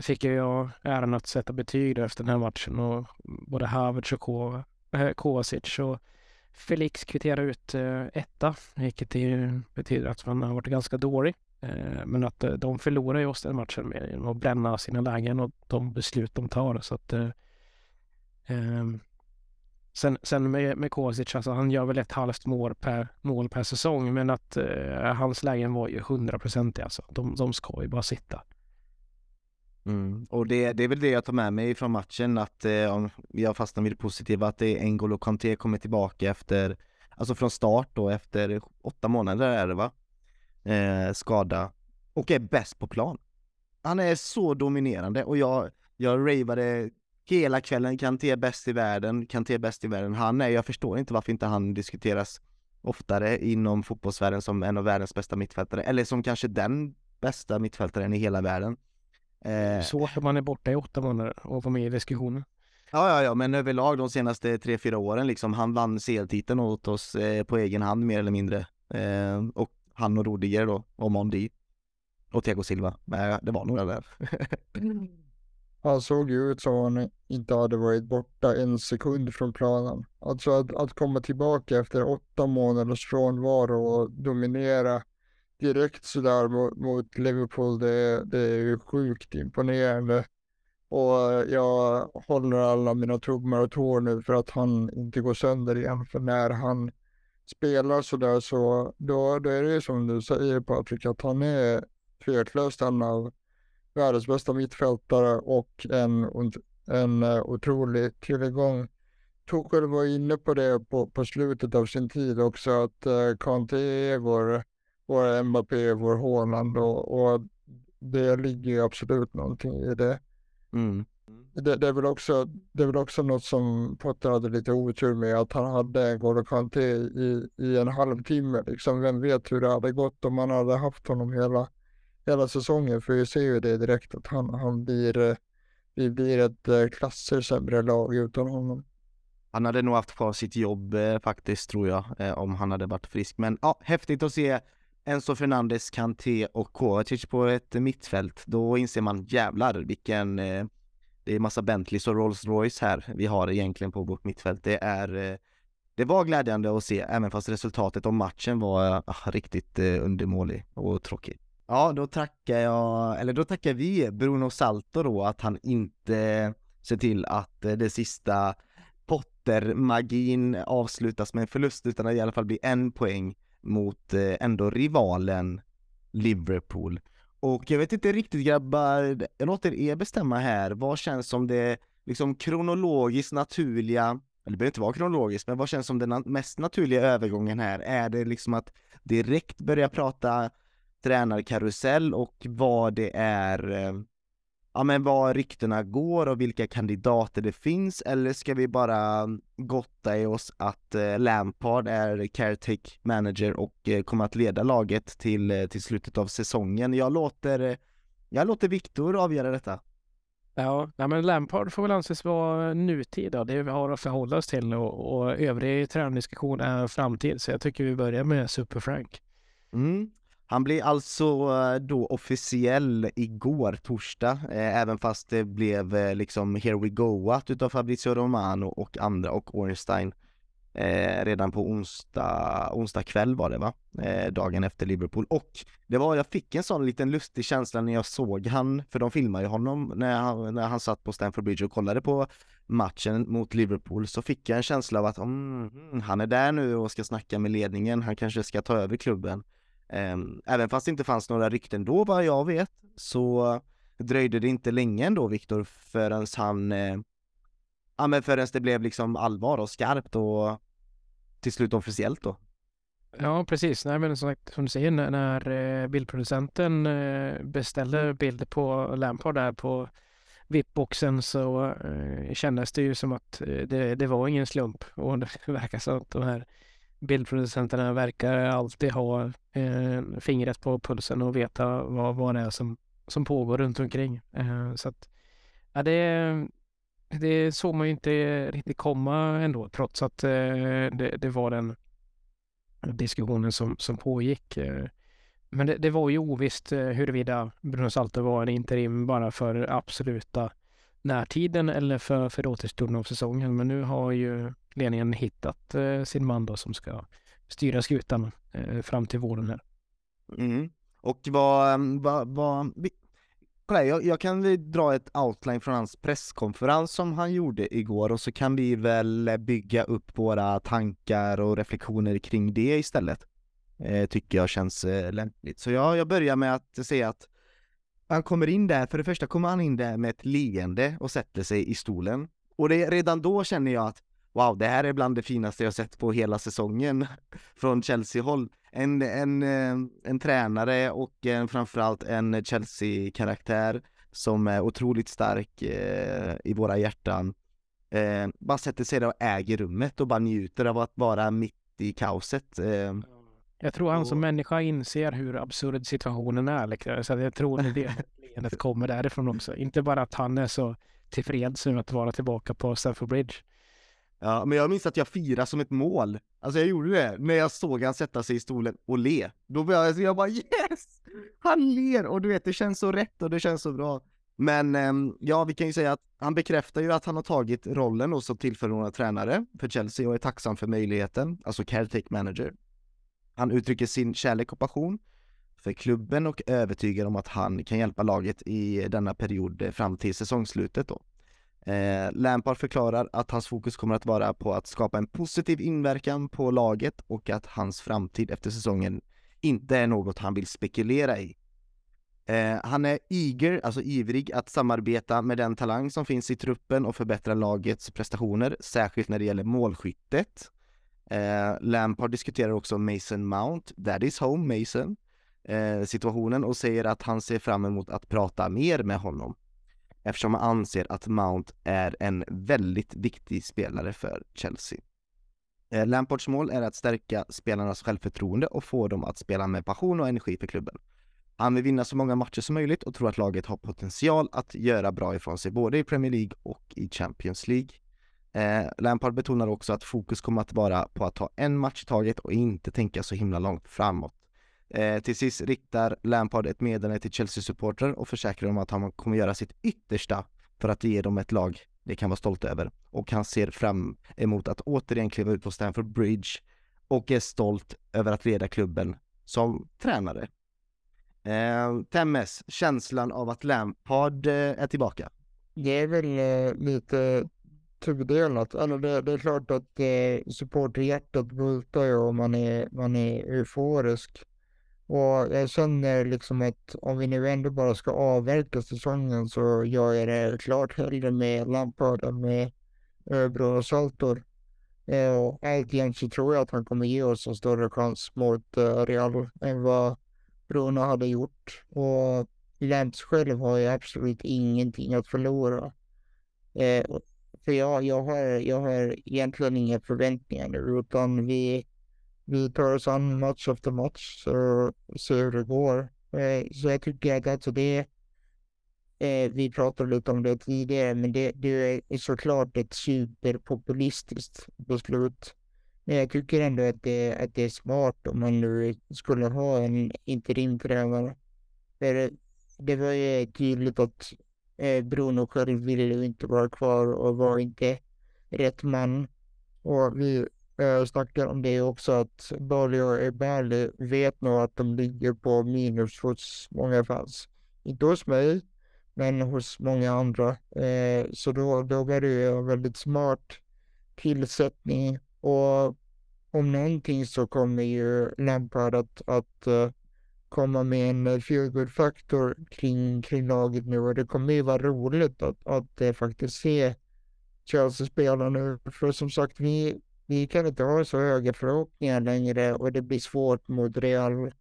fick jag äran att sätta betyg efter den här matchen och både Havertz och eh, Kovacic och Felix kvitterade ut eh, etta, vilket betyder att man har varit ganska dålig. Eh, men att eh, de förlorar ju oss den matchen med att bränna sina lägen och de beslut de tar. Så att, eh, ehm, sen, sen med, med Kosic, alltså han gör väl ett halvt mål per, mål per säsong, men att eh, hans lägen var ju hundraprocentiga. Alltså. De, de ska ju bara sitta. Mm. Och det, det är väl det jag tar med mig från matchen, att eh, om jag fastnar vid det positiva, att det är N'Golo Kanté kommer tillbaka efter, alltså från start då, efter åtta månader är det va? Eh, skada och är bäst på plan. Han är så dominerande och jag, jag ravade hela kvällen, Kanté bäst i världen, Kanté bäst i världen. Han är, jag förstår inte varför inte han diskuteras oftare inom fotbollsvärlden som en av världens bästa mittfältare, eller som kanske den bästa mittfältaren i hela världen. Eh, Svårt om man är borta i åtta månader och får med i diskussionen. Ja, ja, ja, men överlag de senaste tre, fyra åren liksom, han vann CL-titeln åt oss eh, på egen hand mer eller mindre. Eh, och han och Rodiger då, och Mondi. Och Thiago Silva. Men det var några där. han såg ju ut som han inte hade varit borta en sekund från planen. Alltså att, att komma tillbaka efter åtta månaders frånvaro och dominera direkt sådär mot, mot Liverpool, det, det är ju sjukt imponerande. Och jag håller alla mina tummar och tår nu för att han inte går sönder igen. För när han spelar sådär så då, då är det ju som du säger Patrik att han är tveklöst en av världens bästa mittfältare och en, en eh, otrolig tillgång. Tuchel var inne på det på, på slutet av sin tid också att uh, Kanté är vår, vår Mbappé, vår Haaland och, och det ligger ju absolut någonting i det. Mm. Det, det, är väl också, det är väl också något som Potter hade lite otur med, att han hade Golo Kanté i, i en halvtimme. Liksom, vem vet hur det hade gått om man hade haft honom hela, hela säsongen. För vi ser ju det direkt att han, han blir, eh, vi blir ett eh, klasser sämre lag utan honom. Han hade nog haft kvar sitt jobb eh, faktiskt tror jag, eh, om han hade varit frisk. Men ja, häftigt att se Enzo Fernandes, Kanté och Kovacic på ett mittfält. Då inser man jävlar vilken eh, det är massa Bentleys och Rolls Royce här vi har egentligen på vårt mittfält. Det är eh, det var glädjande att se, även fast resultatet av matchen var eh, ah, riktigt eh, undermålig och tråkig. Ja, då tackar jag, eller då tackar vi Bruno Salto då att han inte ser till att eh, det sista Potter-magin avslutas med en förlust utan att det i alla fall blir en poäng mot eh, ändå rivalen Liverpool. Och jag vet inte riktigt grabbar, jag låter er bestämma här, vad känns som det liksom kronologiskt naturliga, eller det behöver inte vara kronologiskt, men vad känns som den mest naturliga övergången här? Är det liksom att direkt börja prata tränarkarusell och vad det är eh, ja men vad ryktena går och vilka kandidater det finns eller ska vi bara gotta i oss att eh, Lampard är caretake manager och eh, kommer att leda laget till, eh, till slutet av säsongen. Jag låter, eh, jag låter Viktor avgöra detta. Ja, nej men Lampard får väl anses vara nutid då. Det vi har att förhålla oss till och, och övrig tränardiskussion är framtid. Så jag tycker vi börjar med Super Frank. Mm. Han blev alltså eh, då officiell igår torsdag, eh, även fast det blev eh, liksom here we go utav Fabrizio Romano och andra och Ornstein. eh, redan på onsdag, onsdag kväll var det va? Eh, dagen efter Liverpool. Och det var, jag fick en sån liten lustig känsla när jag såg han, för de filmade ju honom när han, när han satt på Stamford Bridge och kollade på matchen mot Liverpool så fick jag en känsla av att mm, mm han är där nu och ska snacka med ledningen, han kanske ska ta över klubben. Eh, även fast det inte fanns några rykten då vad jag vet så dröjde det inte länge ändå Viktor förrän han eh, ja men förrän det blev liksom allvar och skarpt och till slut officiellt då. Ja, precis. Nej, men som, som du säger, när, eh, bildproducenten eh, beställde mm. bilder på Lampard där på VIP-boxen så kändes det ju som att det, det var ingen slump och det verkar som att de här bildproducenterna verkar alltid ha eh, fingret på pulsen och veta vad, vad det är som, som pågår runt omkring. Eh, så att, ja, det, det såg man ju inte riktigt komma ändå trots att eh, det, det, var den diskussionen som, som pågick. Eh, men det, det var ju ovisst eh, huruvida Bruno Salto var en interim bara för absoluta närtiden eller för, för återstoden av säsongen. Men nu har ju ledningen hittat eh, sin man då som ska styra skutan eh, fram till våren här. Mm. Och vad, ehm, vad, vad, Kolla, jag, jag kan dra ett outline från hans presskonferens som han gjorde igår och så kan vi väl bygga upp våra tankar och reflektioner kring det istället. Eh, tycker jag känns eh, lämpligt. Så jag, jag börjar med att säga att han kommer in där, för det första kommer han in där med ett leende och sätter sig i stolen. Och det, redan då känner jag att wow, det här är bland det finaste jag sett på hela säsongen från Chelsea-håll en, en, eh, en tränare och en, framförallt en Chelsea-karaktär som är otroligt stark eh, i våra hjärtan. Eh, bara sätter sig där och äger rummet och bara njuter av att vara mitt i kaoset. Eh. Jag tror han som människa inser hur absurd situationen är. Liksom. Så jag tror att det leendet kommer därifrån också. Inte bara att han är så tillfreds med att vara tillbaka på Stamford Bridge. Ja, men jag minns att jag firade som ett mål. Alltså jag gjorde det när jag såg han sätta sig i stolen och le. Då var jag, jag bara yes! Han ler och du vet, det känns så rätt och det känns så bra. Men ehm, ja, vi kan ju säga att han bekräftar ju att han har tagit rollen som tillförordnad tränare för Chelsea och är tacksam för möjligheten, alltså caretake manager. Han uttrycker sin kärlek och passion för klubben och övertygar om att han kan hjälpa laget i denna period fram till säsongslutet då. Eh, Lampard förklarar att hans fokus kommer att vara på att skapa en positiv inverkan på laget och att hans framtid efter säsongen inte är något han vill spekulera i. Eh, han är eager, alltså ivrig, att samarbeta med den talang som finns i truppen och förbättra lagets prestationer, särskilt när det gäller målskyttet. Eh, Lampard diskuterar också Mason Mount, that is home Mason, eh, situationen och säger att han ser fram emot att prata mer med honom eftersom han anser att Mount är en väldigt viktig spelare för Chelsea. Eh, Lampards mål är att stärka spelarnas självförtroende och få dem att spela med passion och energi för klubben. Han vill vinna så många matcher som möjligt och tror att laget har potential att göra bra ifrån sig både i Premier League och i Champions League. Eh, Lampard betonar också att fokus kommer att vara på att ta en match i taget och inte tänka så himla långt framåt. Eh, till sist riktar Lampard ett meddelande till Chelsea-supportrar och försäkrar om att han kommer göra sitt yttersta för att ge dem ett lag de kan vara stolta över. Och han ser fram emot att återigen kliva ut på Stamford Bridge och är stolt över att leda klubben som tränare. Eh, Temmes, känslan av att Lampard eh, är tillbaka? Det är väl eh, lite tudelat. Eller det, det, är klart att eh, supporterhjärtat bultar ju och man är, man är euforisk. Och jag känner liksom att om vi nu ändå bara ska avverka säsongen så gör jag det klart hellre med Lampard än med Bruno Saltor. Eh, och alltjämt så tror jag att han kommer ge oss en större chans mot eh, Real än vad Bruno hade gjort. Och Lamps själv har ju absolut ingenting att förlora. Eh, för jag, jag, har, jag har egentligen inga förväntningar nu utan vi vi tar oss an match efter match och ser hur det går. Eh, så jag tycker att alltså det, eh, vi pratade lite om det tidigare, men det, det är såklart ett superpopulistiskt beslut. Men jag tycker ändå att det, att det är smart om man nu skulle ha en interimtränare. För det var ju tydligt att eh, Bruno själv ville inte vara kvar och var inte rätt man. Och vi eh, snackar om det också att Bali och Ebali vet nog att de ligger på minus hos många fans. Inte hos mig, men hos många andra. Eh, så då, då var det en väldigt smart tillsättning och om någonting så kommer ju Lampard att, att uh, komma med en eh, feelgood faktor kring, kring laget nu och det kommer ju vara roligt att, att uh, faktiskt se Chelsea spela nu. För som sagt, vi, vi kan inte ha så höga förhoppningar längre och det blir svårt mot Real.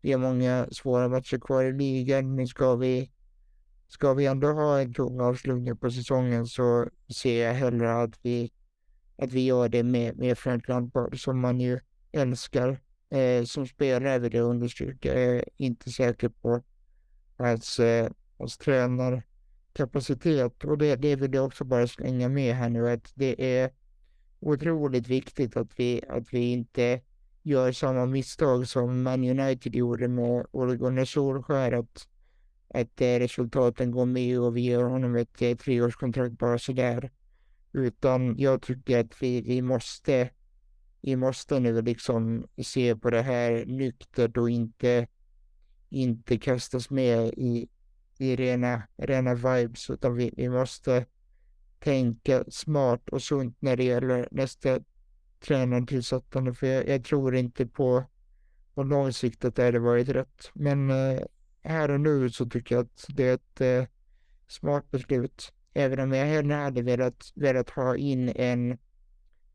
Vi har många svåra matcher kvar i ligan. Nu ska vi, ska vi ändå ha en tung avslutning på säsongen så ser jag hellre att vi, att vi gör det med, med Frank Lampard som man ju älskar. Eh, som spelare vill jag understryka. Jag eh, är inte säker på hans, eh, hans tränarkapacitet. Och det, det vill jag också bara slänga med här nu att det är otroligt viktigt att vi, att vi inte gör samma misstag som Man United gjorde med Ole Gunnar Solskjaer. Att, att eh, resultaten går med och vi ger honom ett, eh, treårskontrakt bara sådär. Utan jag tycker att vi, vi måste Liksom, vi måste nu liksom se på det här nyktert och inte, inte kastas med i, i rena, rena vibes utan vi, vi måste tänka smart och sunt när det gäller nästa tränartillsättande för jag, jag, tror inte på, på lång sikt att det hade varit rätt. Men eh, här och nu så tycker jag att det är ett eh, smart beslut. Även om jag hellre hade velat, velat ha in en,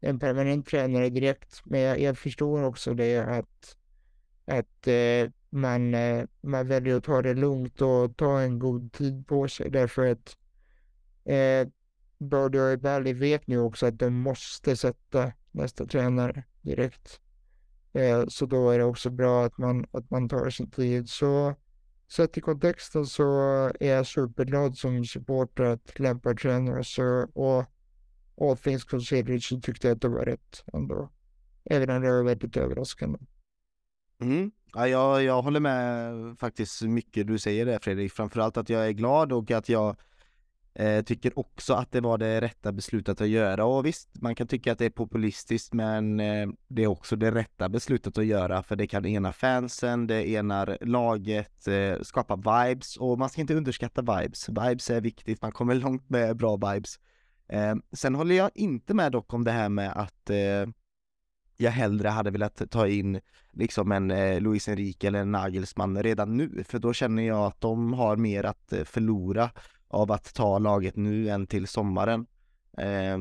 en permanent tränare direkt. Men jag, jag förstår också det att, att eh, man, eh, man väljer att ta det lugnt och ta en god tid på sig därför att eh, Bordeaux Valley vet nu också att de måste sätta nästa tränare direkt. Eh, så då är det också bra att man, att man tar sin tid. Så sett i kontexten så är jag superglad som supporter att Lampard tränar så och all things considered så tyckte jag att det var rätt ändå. Även om det var väldigt överraskande. Mm. Ja, jag, jag håller med faktiskt mycket du säger det Fredrik, framförallt att jag är glad och att jag Eh, tycker också att det var det rätta beslutet att göra och visst, man kan tycka att det är populistiskt men eh, det är också det rätta beslutet att göra för det kan ena fansen, det enar laget, eh, skapa vibes och man ska inte underskatta vibes. Vibes är viktigt, man kommer långt med bra vibes. Eh, sen håller jag inte med dock om det här med att eh, jag hellre hade velat ta in liksom en eh, Luis Enrique eller en Nagelsmann redan nu, för då känner jag att de har mer att eh, förlora av att ta laget nu än till sommaren. Eh,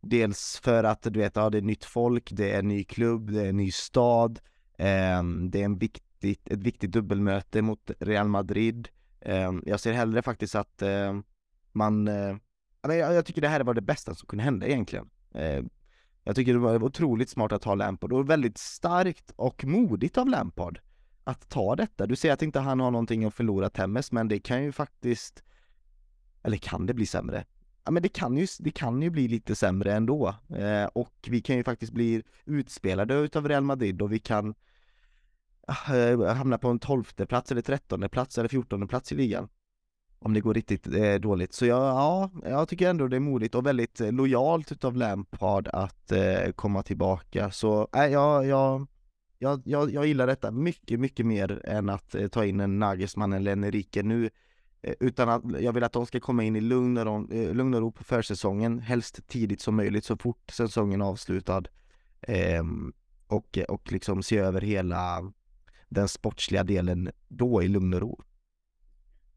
dels för att du vet, ja, det är nytt folk, det är en ny klubb, det är en ny stad, eh, det är en viktigt, ett viktigt dubbelmöte mot Real Madrid. Ehm, jag ser hellre faktiskt att eh, man, eh, jag, jag tycker det här var det bästa som kunde hända egentligen. Eh, jag tycker det var otroligt smart att ta Lampard och väldigt starkt och modigt av Lampard att ta detta. Du säger att inte han har någonting att förlora Temmes, men det kan ju faktiskt eller kan det bli sämre? Ja men det kan ju, det kan ju bli lite sämre ändå eh, och vi kan ju faktiskt bli utspelade utav Real Madrid och vi kan eh, hamna på en tolfte plats eller trettonde plats eller fjortonde plats i ligan om det går riktigt eh, dåligt. Så jag, ja, jag tycker ändå det är modigt och väldigt eh, lojalt utav Lampard att eh, komma tillbaka. Så äh, jag, jag, jag, jag, jag gillar detta mycket, mycket mer än att eh, ta in en Nagelsmann eller en Enrique. Nu Eh, utan att jag vill att de ska komma in i lugn och, ro, eh, lugn och ro på försäsongen, helst tidigt som möjligt, så fort säsongen är avslutad. Eh, och, och liksom se över hela den sportsliga delen då i lugn och ro.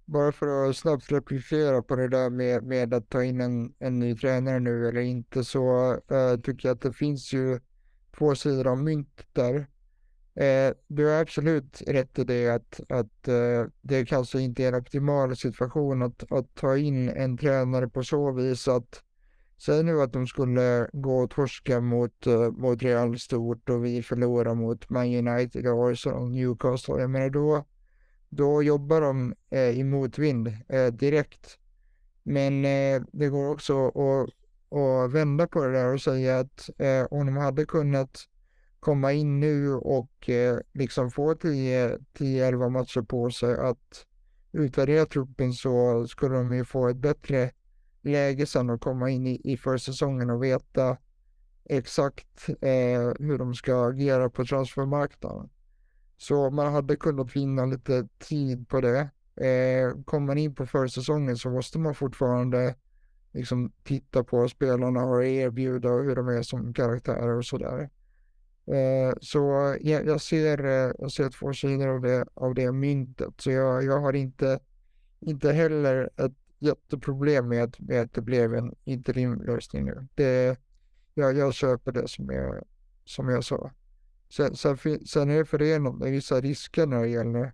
Bara för att snabbt replikera på det där med, med att ta in en, en ny tränare nu eller inte så äh, tycker jag att det finns ju två sidor av mynt där. Eh, du har absolut rätt i det att, att eh, det kanske inte är en optimal situation att, att ta in en tränare på så vis att Säg nu att de skulle gå och torska mot, eh, mot Real stort och vi förlorar mot Man United, Arsenal och Newcastle. Jag menar då, då jobbar de eh, i motvind eh, direkt. Men eh, det går också att, att vända på det där och säga att eh, om de hade kunnat komma in nu och eh, liksom få 10-11 matcher på sig att utvärdera truppen så skulle de ju få ett bättre läge sen att komma in i, i försäsongen och veta exakt eh, hur de ska agera på transfermarknaden. Så man hade kunnat vinna lite tid på det. Eh, kommer man in på försäsongen så måste man fortfarande liksom titta på spelarna och erbjuda och hur de är som karaktärer och sådär. Eh, så jag, jag, ser, eh, jag ser två sidor av det, av det myntet. Så jag, jag har inte, inte heller ett jätteproblem med, med att det blev en interimlösning nu. Det, jag, jag köper det som jag, som jag sa. Sen, sen, sen är det förenat med vissa risker när det gäller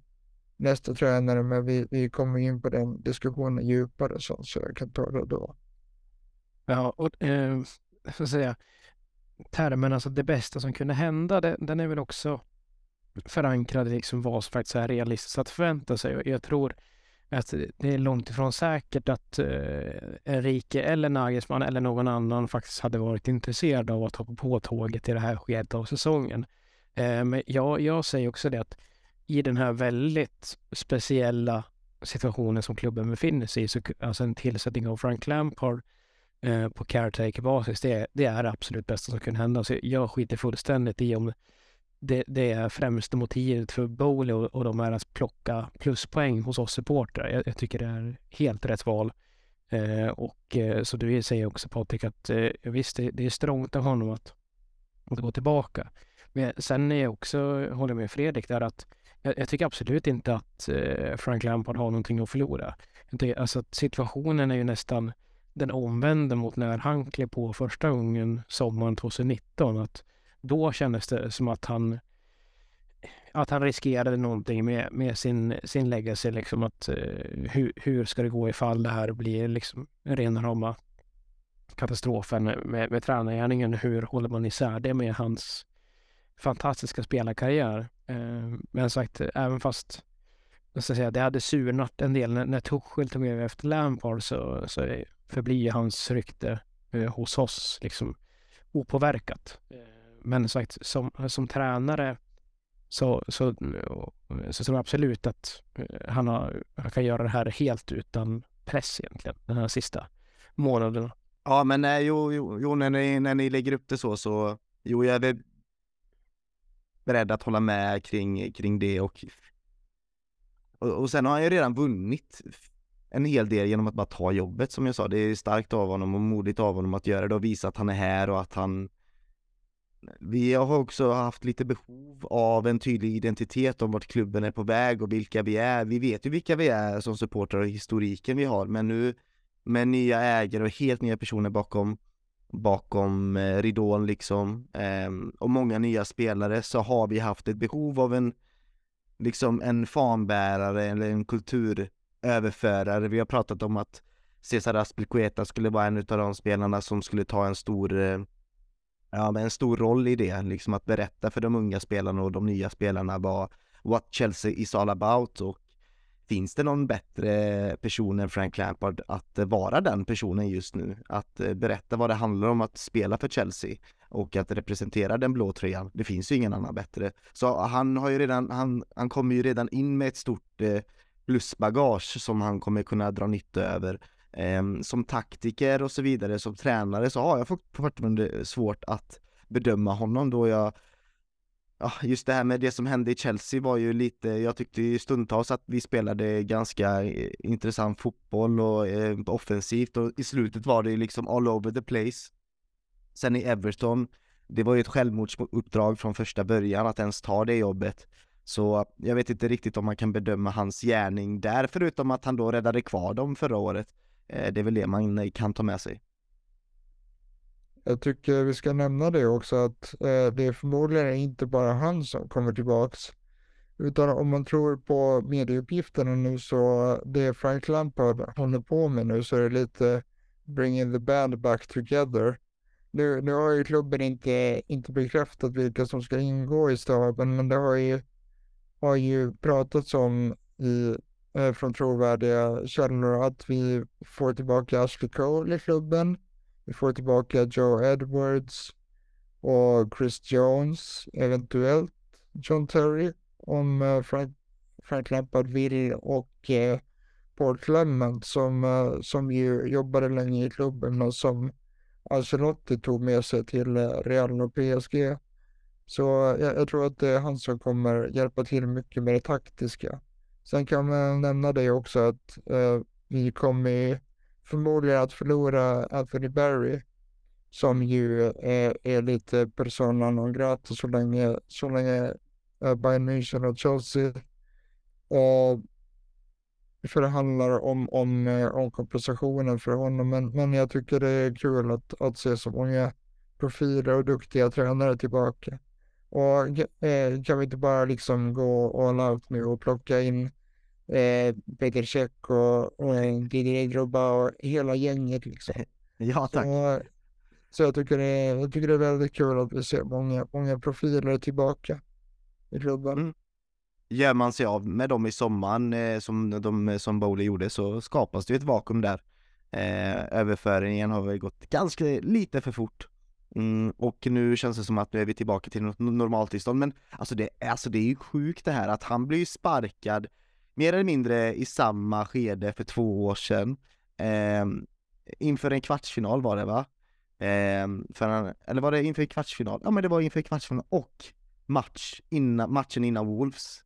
nästa tränare, men vi, vi kommer in på den diskussionen djupare så, så jag kan ta det då. Ja, och eh, så säga, termen, alltså det bästa som kunde hända, det, den är väl också förankrad i liksom vad som faktiskt är realistiskt att förvänta sig. Och jag tror att det är långt ifrån säkert att eh, Enrique eller Nagelsmann eller någon annan faktiskt hade varit intresserad av att hoppa på tåget i det här skedet av säsongen. Eh, men jag, jag säger också det att i den här väldigt speciella situationen som klubben befinner sig i, så alltså en tillsättning av Frank Lampard eh, på caretaker-basis, det, det är det absolut bästa som kan hända. Så jag skiter fullständigt i om det, det är främsta motivet för Bowley och, och de är att plocka pluspoäng hos oss supportrar. Jag, jag, tycker det är helt rätt val. Eh, och eh, så du säger också Patrik att eh, visst, det, det är strångt av honom att, att gå tillbaka. Men sen är jag också, håller med Fredrik där att jag, jag tycker absolut inte att eh, Frank Lampard har någonting att förlora. Det, alltså att situationen är ju nästan den omvända mot när han klev på första gången sommaren 2019. Att då kändes det som att han att han riskerade någonting med, med sin, sin legacy. Liksom att, eh, hur, hur ska det gå ifall det här blir liksom rena rama katastrofen med, med tränargärningen? Hur håller man isär det med hans fantastiska spelarkarriär? Uh, men sagt, även fast jag ska säga, det hade surnat en del när, när Tuchel tog över efter Lampard så, så förblir hans rykte eh, hos oss liksom opåverkat. Eh, men sagt, som, som tränare så, så, så tror jag absolut att han, har, han kan göra det här helt utan press egentligen, den här sista månaden. Ja, men nej, jo, jo, jo när, ni, när ni lägger upp det så, så jo, jag är beredd att hålla med kring, kring det och, och, och sen har han ju redan vunnit en hel del genom att bara ta jobbet som jag sa. Det är starkt av honom och modigt av honom att göra det och visa att han är här och att han vi har också haft lite behov av en tydlig identitet om vart klubben är på väg och vilka vi är. Vi vet ju vilka vi är som supportrar och historiken vi har, men nu med nya ägare och helt nya personer bakom bakom eh, ridån liksom ehm, och många nya spelare så har vi haft ett behov av en liksom en fanbärare eller en kulturöverförare. Vi har pratat om att Cesar Aspilicueta skulle vara en av de spelarna som skulle ta en stor eh, ja, en stor roll i det, liksom att berätta för de unga spelarna och de nya spelarna vad what Chelsea is all about och finns det någon bättre person än Frank Lampard att eh, vara den personen just nu? Att eh, berätta vad det handlar om att spela för Chelsea och att representera den blå tröjan. Det finns ju ingen annan bättre. Så han har ju redan, han, han kommer ju redan in med ett stort eh, plusbagage som han kommer kunna dra nytta över ehm, som taktiker och så vidare, som tränare så har jag fortfarande svårt att bedöma honom då jag Ja, just det här med det som hände i Chelsea var ju lite, jag tyckte ju stundtals att vi spelade ganska eh, intressant fotboll och eh, offensivt och i slutet var det liksom all over the place. Sen i Everton, det var ju ett självmordsuppdrag från första början att ens ta det jobbet. Så jag vet inte riktigt om man kan bedöma hans gärning där, förutom att han då räddade kvar dem förra året. Eh, det är väl det man kan ta med sig. Jag tycker vi ska nämna det också att eh, det är förmodligen inte bara han som kommer tillbaks. Utan om man tror på medieuppgifterna nu så det Frank Lampard håller på med nu så är det lite bringing the band back together. Nu, nu har ju klubben inte, inte bekräftat vilka som ska ingå i staben men det har ju, har ju pratats om i eh, från trovärdiga källor att vi får tillbaka Ashley Cole i klubben. Vi får tillbaka Joe Edwards och Chris Jones, eventuellt John Terry om eh, Frank, Frank Lampard vill och eh, Paul Clement som, eh, som ju jobbade länge i klubben och som Ancelotti tog med sig till eh, Real och PSG. Så eh, jag, jag, tror att det är han som kommer hjälpa till mycket med det taktiska. Sen kan man nämna det också att eh, vi kommer förmodligen att förlora Anthony Barry som ju är, är lite persona non grata så länge, så länge uh, Bayern München och Chelsea och förhandlar om, om, eh, om kompensationen för honom. Men, men jag tycker det är kul att, att se så många profiler och duktiga tränare tillbaka. Och eh, kan vi inte bara liksom gå all out nu och plocka in eh, Peter Cech och, och Didier Drogba och hela gänget liksom. Ja, tack. Så, så jag, tycker det är, jag tycker det är väldigt kul att vi ser många, många profiler tillbaka i klubben. Mm. Gör man sig av med dem i sommaren eh, som, de, som Bowley gjorde så skapas det ett vakuum där. Eh, överföringen har väl gått ganska lite för fort. Mm, och nu känns det som att nu är vi tillbaka till något normaltillstånd. Men alltså det, alltså det är ju sjukt det här att han blir sparkad mer eller mindre i samma skede för två år sedan. Eh, inför en kvartsfinal var det va? Eh, för eller var det inför kvartsfinal? Ja men det var inför kvartsfinal och match innan, matchen innan Wolves.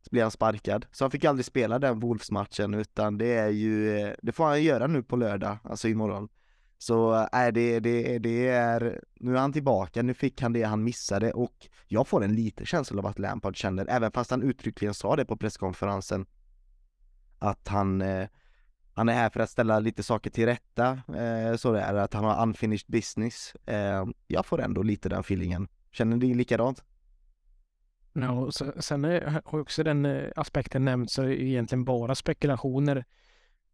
Så blev han sparkad. Så han fick aldrig spela den Wolves-matchen utan det är ju, eh, det får han göra nu på lördag, alltså imorgon. Så äh, det, det, det är, nu är han tillbaka, nu fick han det han missade och jag får en liten känsla av att Lampard känner, även fast han uttryckligen sa det på presskonferensen, att han, eh, han är här för att ställa lite saker till rätta, eh, så det är att han har unfinished business. Eh, jag får ändå lite den feelingen. Känner ni likadant? Ja, och sen har också den eh, aspekten nämnts, så egentligen bara spekulationer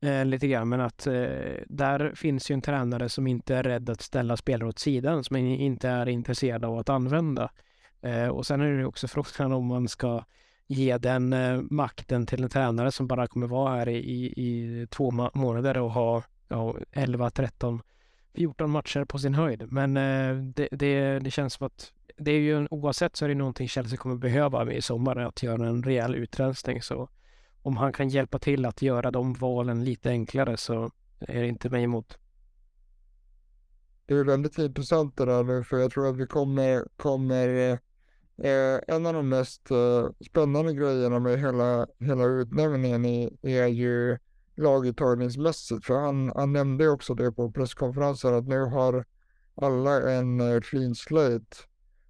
eh, lite grann, men att eh, där finns ju en tränare som inte är rädd att ställa spelare åt sidan, som inte är intresserad av att använda. Eh, och sen är det också frågan om man ska ge den eh, makten till en tränare som bara kommer vara här i, i två månader och ha ja, 11, 13, 14 matcher på sin höjd. Men eh, det, det, det känns som att det är ju oavsett så är det någonting Chelsea kommer behöva i sommar, att göra en rejäl utrensning. Så om han kan hjälpa till att göra de valen lite enklare så är det inte mig emot. Det är väldigt intressant det där nu, för jag tror att vi kommer, kommer eh, en av de mest eh, spännande grejerna med hela, hela utnämningen är, är ju laguttagningsmässigt, för han, han nämnde också det på presskonferensen att nu har alla en eh, clean slate.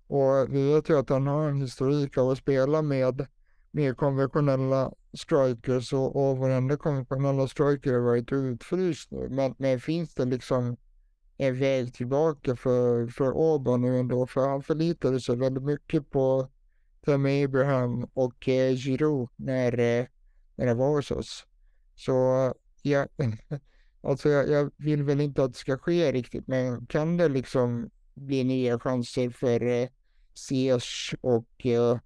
Och vi vet ju att han har en historik av att spela med mer konventionella strikers och, och varenda konventionella striker har varit utfryst nu. Men, men finns det liksom en väg tillbaka för, för Orban nu ändå? För han förlitade sig väldigt mycket på Tammy Abraham och eh, Giroud när, eh, när det var hos oss. Så ja, alltså jag, jag, vill väl inte att det ska ske riktigt, men kan det liksom bli nya chanser för eh, Ziyech och eh,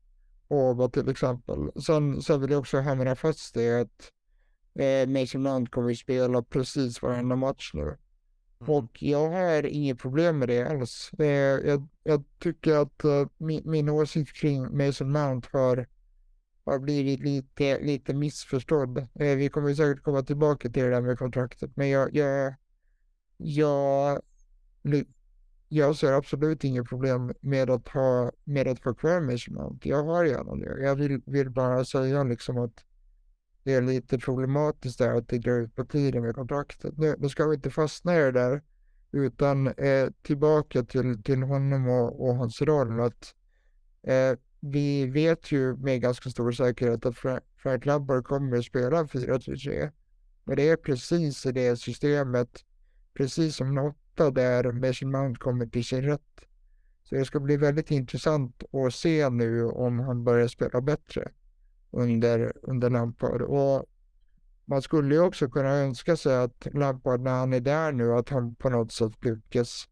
Åbo till exempel. Sen, sen vill jag också hamra fast det att eh, Mason Mount kommer spela precis varenda match nu. Mm. Och jag har inget problem med det alls. Eh, jag, jag tycker att uh, min, min åsikt kring Mason Mount har, har blivit lite, lite missförstådd. Eh, vi kommer säkert komma tillbaka till det där med kontraktet, men jag, jag, jag jag ser absolut inget problem med att ha, med att få kvar measurement. Jag har gärna det. Jag vill, vill bara säga liksom att det är lite problematiskt där att det drar ut på tiden med kontraktet. Nu, nu ska vi inte fastna i det där, utan eh, tillbaka till, till honom och, och hans roll. Att, eh, vi vet ju med ganska stor säkerhet att Frank Lampard kommer att spela 4-3. Men det är precis i det systemet, precis som något där Mason Mount kommer till sin rätt. Så det ska bli väldigt intressant att se nu om han börjar spela bättre under, under Lampard. Och man skulle ju också kunna önska sig att Lampard när han är där nu, att han på något sätt lyckas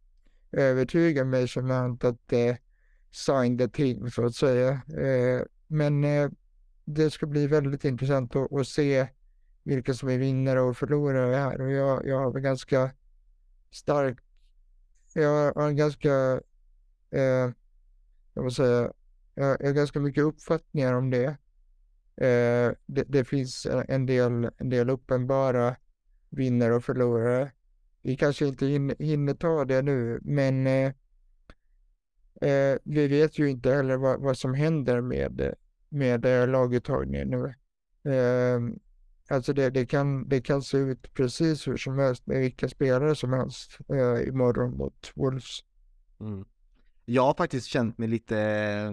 övertyga Mason Mount att eh, sign the team så att säga. Eh, men eh, det ska bli väldigt intressant att, att, se vilka som är vinnare och förlorare här. Och jag, jag har väl ganska stark, jag har en ganska, eh, jag vill säga, jag har ganska mycket uppfattningar om det. Eh, det, det, finns en del, en del uppenbara vinnare och förlorare. vi kanske inte hinner, hinner ta det nu, men eh, eh, vi vet ju inte heller vad, vad som händer med, med eh, laguttagningen nu. Eh, Alltså det, det, kan, det kan se ut precis hur som helst med vilka spelare som helst eh, imorgon mot Wolves. Mm. Jag har faktiskt känt mig lite eh,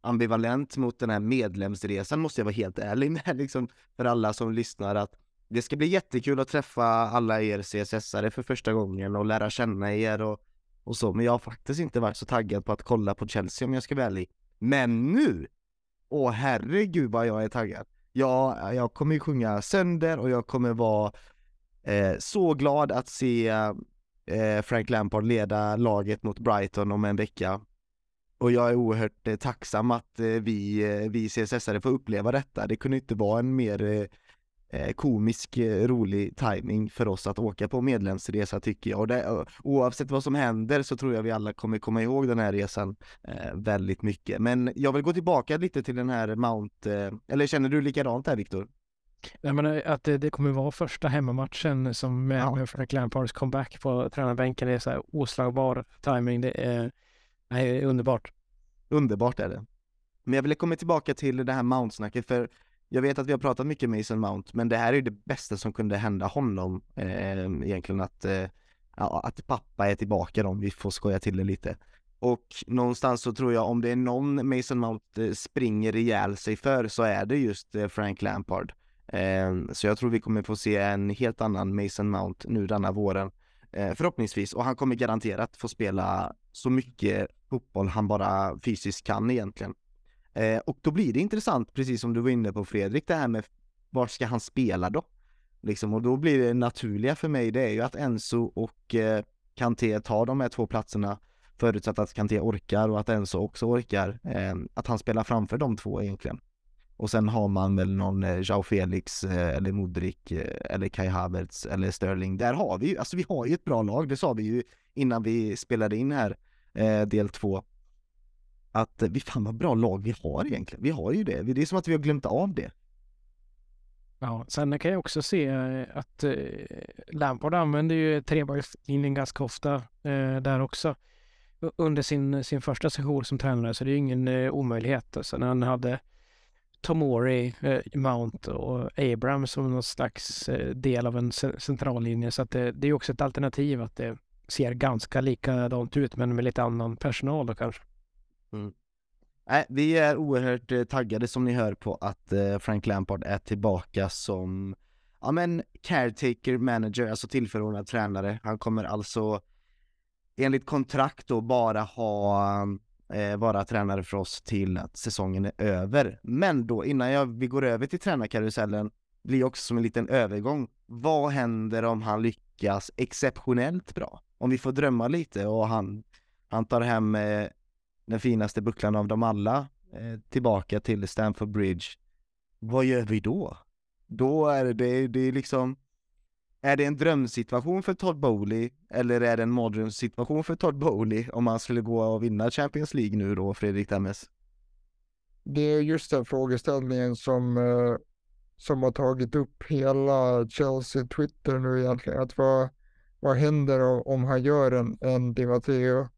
ambivalent mot den här medlemsresan måste jag vara helt ärlig med liksom för alla som lyssnar att det ska bli jättekul att träffa alla er CSS-are för första gången och lära känna er och, och så, men jag har faktiskt inte varit så taggad på att kolla på Chelsea om jag ska vara ärlig. Men nu! Åh herregud vad jag är taggad! Ja, jag kommer ju sjunga sönder och jag kommer vara eh, så glad att se eh, Frank Lampard leda laget mot Brighton om en vecka och jag är oerhört eh, tacksam att eh, vi, eh, vi CSS-are får uppleva detta. Det kunde inte vara en mer eh, komisk, eh, rolig timing för oss att åka på medlemsresa tycker jag. Och det, oavsett vad som händer så tror jag vi alla kommer komma ihåg den här resan väldigt mycket. Men jag vill gå tillbaka lite till den här Mount, eller känner du likadant här Viktor? Jag menar att det, det, kommer vara första hemmamatchen som med, ja. med Frank Lampards comeback på tränarbänken. Det är så här oslagbar timing. Det är Nej, underbart. Underbart är det. Men jag ville komma tillbaka till det här Mount-snacket för jag vet att vi har pratat mycket med Mason Mount, men det här är det bästa som kunde hända honom eh, egentligen att, eh, att pappa är tillbaka då, om vi får skoja till det lite. Och någonstans så tror jag om det är någon Mason Mount eh, springer ihjäl sig för så är det just eh, Frank Lampard. Eh, så jag tror vi kommer få se en helt annan Mason Mount nu denna våren. Eh, förhoppningsvis, och han kommer garanterat få spela så mycket fotboll han bara fysiskt kan egentligen. Eh, och då blir det intressant, precis som du var inne på Fredrik, det här med var ska han spela då? Liksom, och då blir det naturliga för mig, det är ju att Enzo och eh, Kanté tar de här två platserna förutsatt att Kanté orkar och att Enzo också orkar, eh, att han spelar framför de två egentligen. Och sen har man väl någon eh, Jao Felix eh, eller Modric eh, eller Kai Havertz eller Sterling. Där har vi ju, alltså vi har ju ett bra lag, det sa vi ju innan vi spelade in här eh, del två. Att eh, vi fan vad bra lag vi har egentligen. Vi har ju det. Det är som att vi har glömt av det. Ja, sen kan jag också se eh, att eh, Lampard använder ju trebackslinjen ganska ofta eh, där också under sin, sin första session som tränare så det är ju ingen eh, omöjlighet. Alltså när han hade Tomori, eh, Mount och Abraham som någon slags eh, del av en centrallinje. Så att det, det är också ett alternativ att det ser ganska likadant ut men med lite annan personal då kanske. Mm. Äh, vi är oerhört eh, taggade som ni hör på att eh, Frank Lampard är tillbaka som ja men caretaker manager, alltså tillförordnad tränare. Han kommer alltså enligt kontrakt då bara ha eh, vara tränare för oss till att säsongen är över. Men då innan jag, vi går över till tränarkarusellen blir också som en liten övergång. Vad händer om han lyckas exceptionellt bra? Om vi får drömma lite och han, han tar hem eh, den finaste bucklan av dem alla eh, tillbaka till Stamford Bridge. Vad gör vi då? Då är det, det är liksom är det en drömsituation för Todd Bowley eller är det en mardrömssituation för Todd Bowley om han skulle gå och vinna Champions League nu då, Fredrik Dammes? Det är just den frågeställningen som, eh, som har tagit upp hela Chelsea Twitter nu egentligen. Att vad, vad händer om han gör en, en Di Matteo?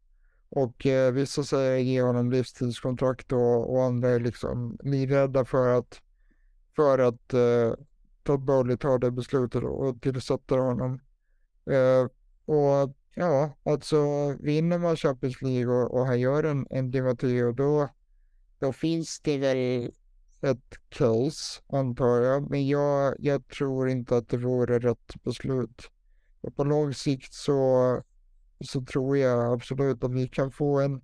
Och eh, vissa säger ge honom livstidskontrakt och, och andra är liksom livrädda för att, för att eh, Todd Bowley tar det beslutet och tillsätter honom. Eh, och ja, alltså vinner man Champions League och, och han gör en, en Dimatio då, då finns det väl ett case antar jag. Men jag, jag tror inte att det vore rätt beslut. Och på lång sikt så, så tror jag absolut att vi kan få en,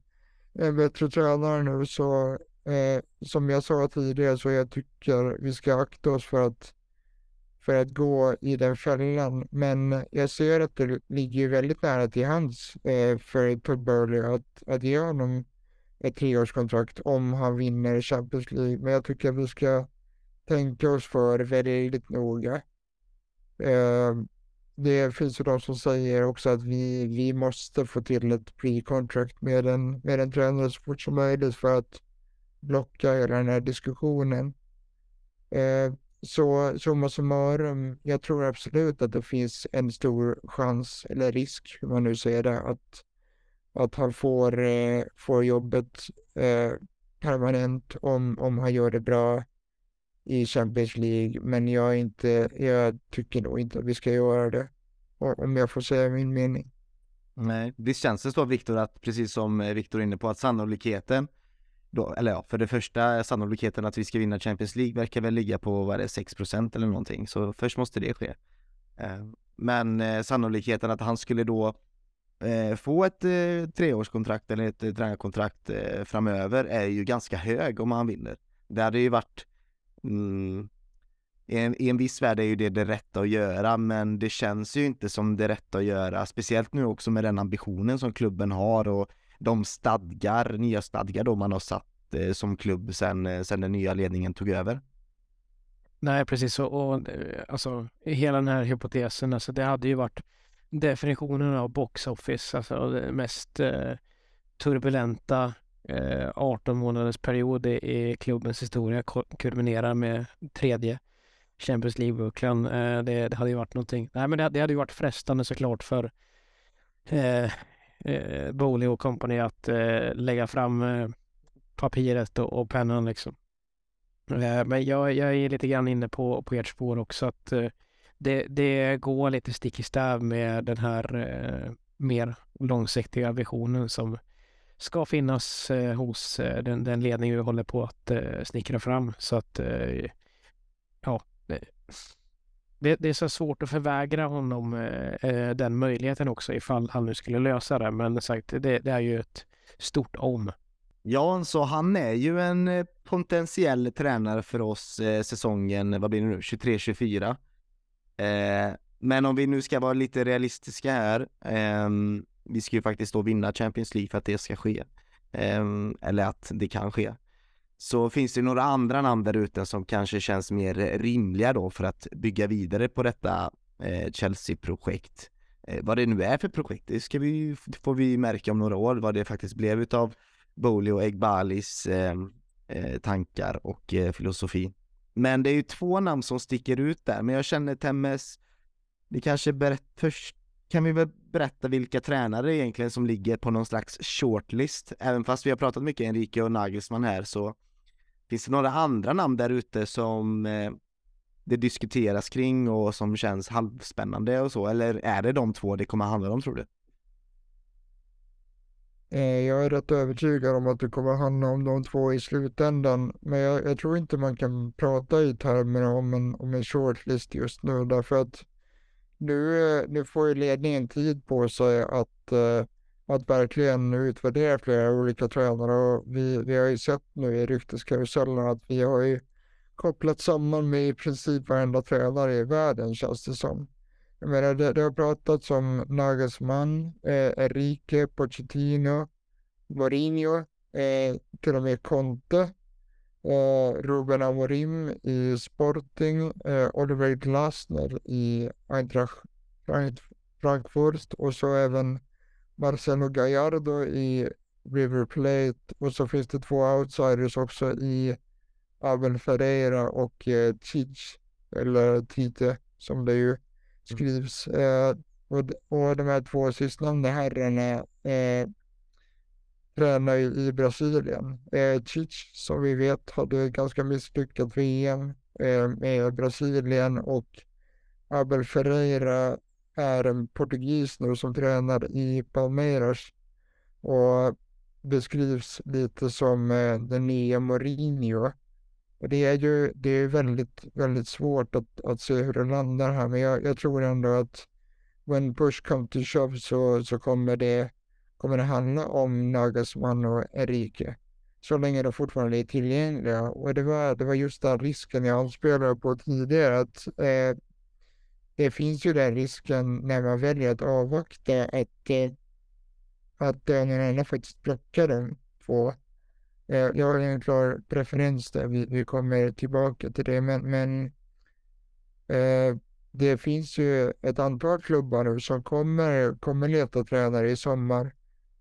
en bättre tränare nu. Så eh, som jag sa tidigare så jag tycker vi ska akta oss för att för att gå i den fällan. Men jag ser att det ligger väldigt nära till hands eh, för Todd Burley att, att ge honom ett treårskontrakt om han vinner Champions League. Men jag tycker att vi ska tänka oss för väldigt noga. Eh, det finns ju de som säger också att vi, vi måste få till ett pre-contract med en, med en tränare så fort som möjligt för att blocka hela den här diskussionen. Eh, så summa summarum, jag tror absolut att det finns en stor chans, eller risk, hur man nu säger det, att, att han får, eh, får jobbet eh, permanent om, om han gör det bra i Champions League. Men jag, inte, jag tycker nog inte att vi ska göra det, om jag får säga min mening. Nej, visst känns det så Viktor att precis som Viktor är inne på att sannolikheten då, eller ja, för det första sannolikheten att vi ska vinna Champions League verkar väl ligga på vad är det, 6% eller någonting, så först måste det ske. Eh, men eh, sannolikheten att han skulle då eh, få ett treårskontrakt eller ett tränarkontrakt framöver är ju ganska hög om han vinner. Det hade ju varit mm, i en, i en viss värld är ju det det rätta att göra, men det känns ju inte som det rätta att göra, speciellt nu också med den ambitionen som klubben har och de stadgar, nya stadgar då man har satt eh, som klubb sen, eh, sen den nya ledningen tog över. Nej, precis. Och, och alltså hela den här hypotesen, alltså det hade ju varit definitionen av box office, alltså det mest eh, turbulenta eh, 18 månaders period i klubbens historia kulminerar med tredje Champions League-bucklan. Eh, det, det, hade ju varit någonting. Nej, men det, det hade ju varit frestande såklart för eh, eh, Boli och company att eh, lägga fram eh, och, och pennan liksom. Eh, men jag, jag är lite grann inne på, på ert spår också att eh, det, det går lite stick i stäv med den här eh, mer långsiktiga visionen som ska finnas eh, hos eh, den, den ledning vi håller på att eh, snickra fram. Så att eh, ja, det, det, är så svårt att förvägra honom eh, eh, den möjligheten också ifall han nu skulle lösa det. Men sagt, det, det är ju ett stort om. Ja, så han är ju en potentiell tränare för oss eh, säsongen, vad blir det nu, 23-24. Eh, men om vi nu ska vara lite realistiska här, eh, vi ska ju faktiskt då vinna Champions League för att det ska ske. Ehm, eller att det kan ske. Så finns det några andra namn där ute som kanske känns mer rimliga då för att bygga vidare på detta eh, Chelsea-projekt. Eh, vad det nu är för projekt, det ska vi, får vi märka om några år vad det faktiskt blev utav Bowley och Egbalis ehm, eh, tankar och filosofi. Men det är ju två namn som sticker ut där, men jag känner Temmes, det kanske berättar först kan vi väl berätta vilka tränare egentligen som ligger på någon slags shortlist. Även fast vi har pratat mycket Enrique och Nagelsmann här så finns det några andra namn där ute som eh, det diskuteras kring och som känns halvspännande och så? Eller är det de två det kommer handla om tror du? Eh, jag är rätt övertygad om att det kommer handla om de två i slutändan. Men jag, jag tror inte man kan prata i termer om en, om en shortlist just nu därför att nu, eh, nu får ju ledningen tid på sig att, eh, att verkligen utvärdera flera olika tränare och vi, vi har ju sett nu i rykteskarusellen att vi har ju kopplat samman med i princip varenda tränare i världen känns det som. Jag menar, det, det har pratats om Nagelsmann, eh, Enrique, Pochettino, Mourinho, eh, till och med Conte Ruben Amorim i Sporting, eh, Oliver Glasner i Eintracht Frankfurt och så även Marcelo Gallardo i River Plate och så finns det två outsiders också i Abel Ferreira och eh, Tich, eller Tite som det ju mm. skrivs. Eh, och, och de här två sistnämnda herrarna eh, tränar i Brasilien. Eh, Cic, som vi vet, hade ganska misslyckat VM eh, med Brasilien och Abel Ferreira är en portugis nu som tränar i Palmeiras och beskrivs lite som eh, den nya Mourinho. Och det är ju det är väldigt, väldigt svårt att, att se hur det landar här, men jag, jag tror ändå att when push comes to shove så, så kommer det kommer det handla om Nagelsmann och Enrique. Så länge de fortfarande är tillgängliga. Och det var, det var just den risken jag anspelade på tidigare. Att, eh, det finns ju den risken när man väljer att avvakta att, eh, att eh, annan faktiskt plockar den två. Eh, jag har en klar preferens där, vi, vi kommer tillbaka till det. Men, men eh, det finns ju ett antal klubbar nu som kommer, kommer leta tränare i sommar.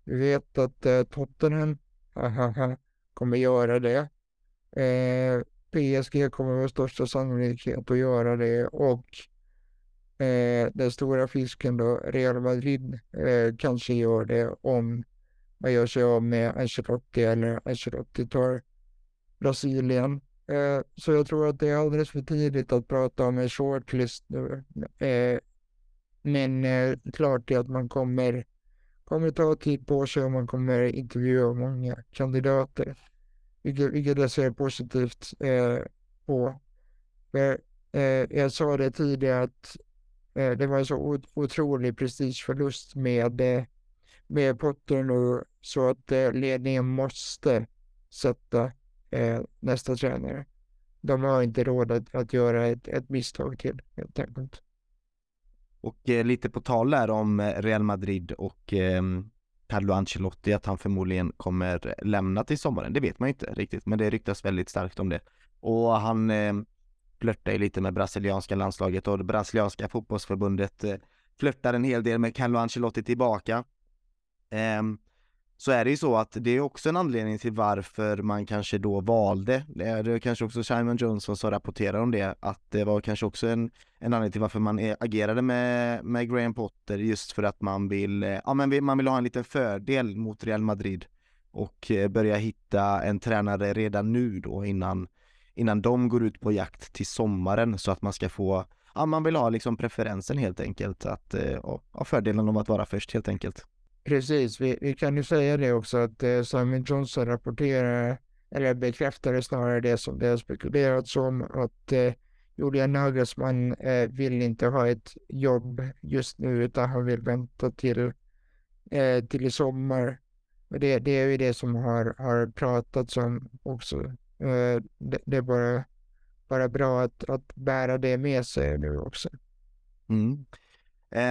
Vi vet att eh, Tottenham kommer göra det. Eh, PSG kommer med största sannolikhet att göra det och eh, den stora fisken då, Real Madrid, eh, kanske gör det om man gör sig av med Ancelotti eller Ancelotti tar Brasilien. Eh, så jag tror att det är alldeles för tidigt att prata om en shortlist nu. Eh, men eh, klart är att man kommer, kommer ta tid på sig och man kommer intervjua många kandidater. Vilket, vilket jag ser positivt eh, på. För, eh, jag sa det tidigare att eh, det var en så otrolig prestigeförlust med, eh, med Potter nu så att eh, ledningen måste sätta eh, nästa tränare. De har inte råd att, att göra ett, ett misstag till helt enkelt. Och eh, lite på tal där om eh, Real Madrid och eh, Carlo Ancelotti att han förmodligen kommer lämna till sommaren. Det vet man ju inte riktigt, men det ryktas väldigt starkt om det. Och han eh, flörtar ju lite med brasilianska landslaget och det brasilianska fotbollsförbundet eh, flörtar en hel del med Carlo Ancelotti tillbaka. Eh, så är det ju så att det är också en anledning till varför man kanske då valde, det är kanske också Simon Johnson som rapporterar om det, att det var kanske också en, en anledning till varför man eh, agerade med, med Graham Potter just för att man vill, eh, ja men man vill ha en liten fördel mot Real Madrid och eh, börja hitta en tränare redan nu då innan, innan de går ut på jakt till sommaren så att man ska få, ja man vill ha liksom preferensen helt enkelt, att, ja, fördelen av att vara först helt enkelt. Precis, vi, vi kan ju säga det också att eh, Simon Johnson rapporterar, eller bekräftade snarare det som det har spekulerats om, att eh, Julian Nagelsmann eh, vill inte ha ett jobb just nu utan han vill vänta till, eh, till i sommar. Det, det är ju det som har, har pratats om också. Eh, det, det, är bara, bara bra att, att bära det med sig nu också. Mm.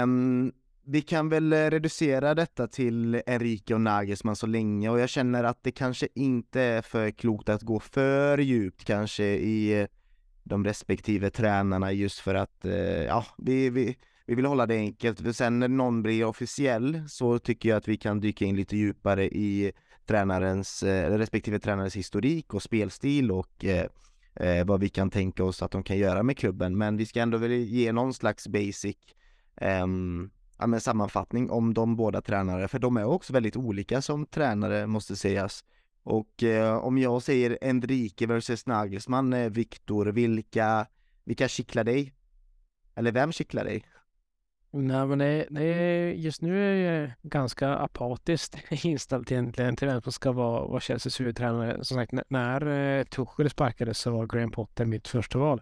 Um vi kan väl eh, reducera detta till Enrique och Nagelsmann så länge och jag känner att det kanske inte är för klokt att gå för djupt kanske i eh, de respektive tränarna just för att, eh, ja, vi, vi, vi vill hålla det enkelt. För sen när någon blir officiell så tycker jag att vi kan dyka in lite djupare i tränarens, respektive tränarens historik och spelstil och eh, vad vi kan tänka oss att de kan göra med klubben. Men vi ska ändå väl ge någon slags basic um, ja, men sammanfattning om de båda tränare, för de är också väldigt olika som tränare måste sägas. Och eh, om jag säger Enrique versus Nagelsmann, eh, Viktor, vilka, vilka kittlar dig? Eller vem kittlar dig? Nej, men det, det är, just nu är jag ganska apatiskt inställd egentligen till vem som ska vara, vara Chelseas huvudtränare. Som sagt, när eh, Tuchel sparkades så var Graham Potter mitt första val.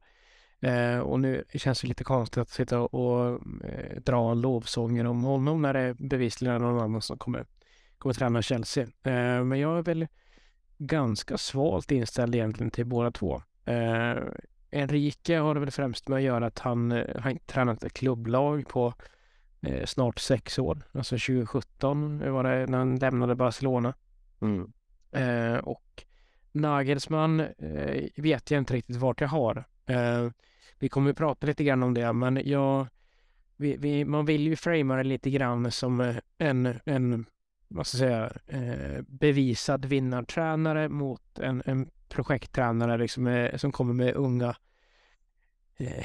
Eh, och nu känns det lite konstigt att sitta och eh, dra lovsånger om honom när det är bevisligen någon annan som kommer, kommer träna Chelsea. Eh, men jag är väl ganska svalt inställd egentligen till båda två. Eh, Enrique har det väl främst med att göra att han eh, har tränat ett klubblag på eh, snart sex år. Alltså 2017 var det när han lämnade Barcelona. Mm. Och Nagelsmann vet jag inte riktigt vart jag har. Vi kommer att prata lite grann om det, men jag, vi, vi, man vill ju framea det lite grann som eh, en, en vad ska jag säga, eh, bevisad vinnartränare mot en, en projekttränare liksom, eh, som kommer med unga Uh,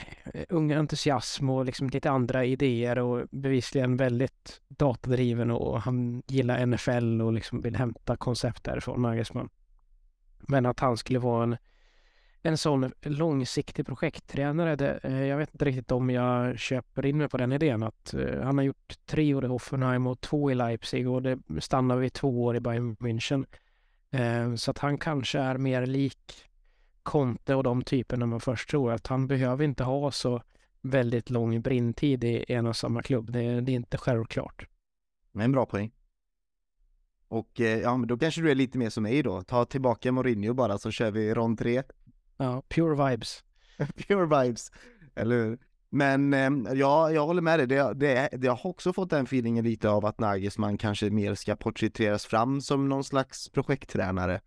unga entusiasm och liksom lite andra idéer och bevisligen väldigt datadriven och han gillar NFL och liksom vill hämta koncept därifrån, Nagelsmann. Men att han skulle vara en en sån långsiktig projekttränare. Det, eh, jag vet inte riktigt om jag köper in mig på den idén att eh, han har gjort tre år i Hoffenheim och två i Leipzig och det stannar vid två år i Bayern München. Eh, så att han kanske är mer lik Conte och de typerna man först tror att han behöver inte ha så väldigt lång brintid i en och samma klubb. Det, det är inte självklart. Det är en bra poäng. Och ja, men då kanske du är lite mer som mig då. Ta tillbaka Mourinho bara så kör vi rond tre. Ja, pure vibes. pure vibes, eller hur? Men ehm, ja, jag håller med dig. Det, det, det, jag har också fått den feelingen lite av att Nagelsmann kanske mer ska porträtteras fram som någon slags projekttränare.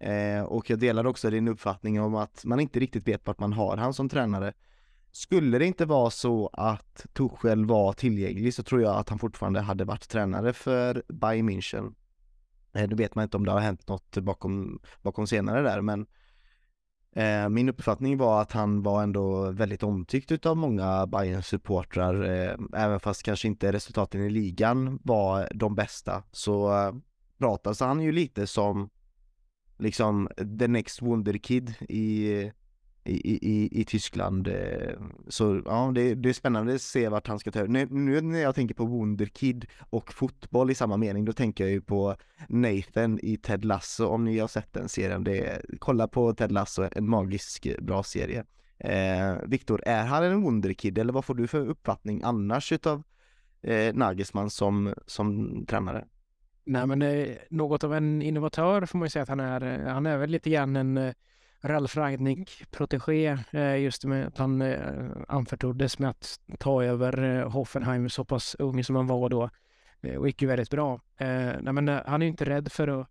Eh, och jag delar också din uppfattning om att man inte riktigt vet vart man har han som tränare. Skulle det inte vara så att Tuchel var tillgänglig så tror jag att han fortfarande hade varit tränare för Bayern München. Eh, då vet man inte om det har hänt något bakom, bakom senare där, men Eh, min uppfattning var att han var ändå väldigt omtyckt av många bayern supportrar eh, även fast kanske inte resultaten i ligan var de bästa. Så eh, pratas han ju lite som liksom the next wonderkid i, i, i, i Tyskland. Eh, så ja, det, det är spännande att se vart han ska ta nu, nu när jag tänker på Wunderkid och fotboll i samma mening, då tänker jag ju på Nathan i Ted Lasso, om ni har sett den serien. Det är, kolla på Ted Lasso, en magisk eh, bra serie. Eh, Viktor, är han en Wunderkid eller vad får du för uppfattning annars utav eh, Nagelsmann som, som tränare? Nej, men eh, något av en innovatör får man ju säga att han är. Han är väl lite grann en eh, Ralf Rangnick-protegé eh, just med att han eh, anförtroddes med att ta över eh, Hoffenheim så pass ung som han var då och gick ju väldigt bra. Nej, men han är inte rädd för att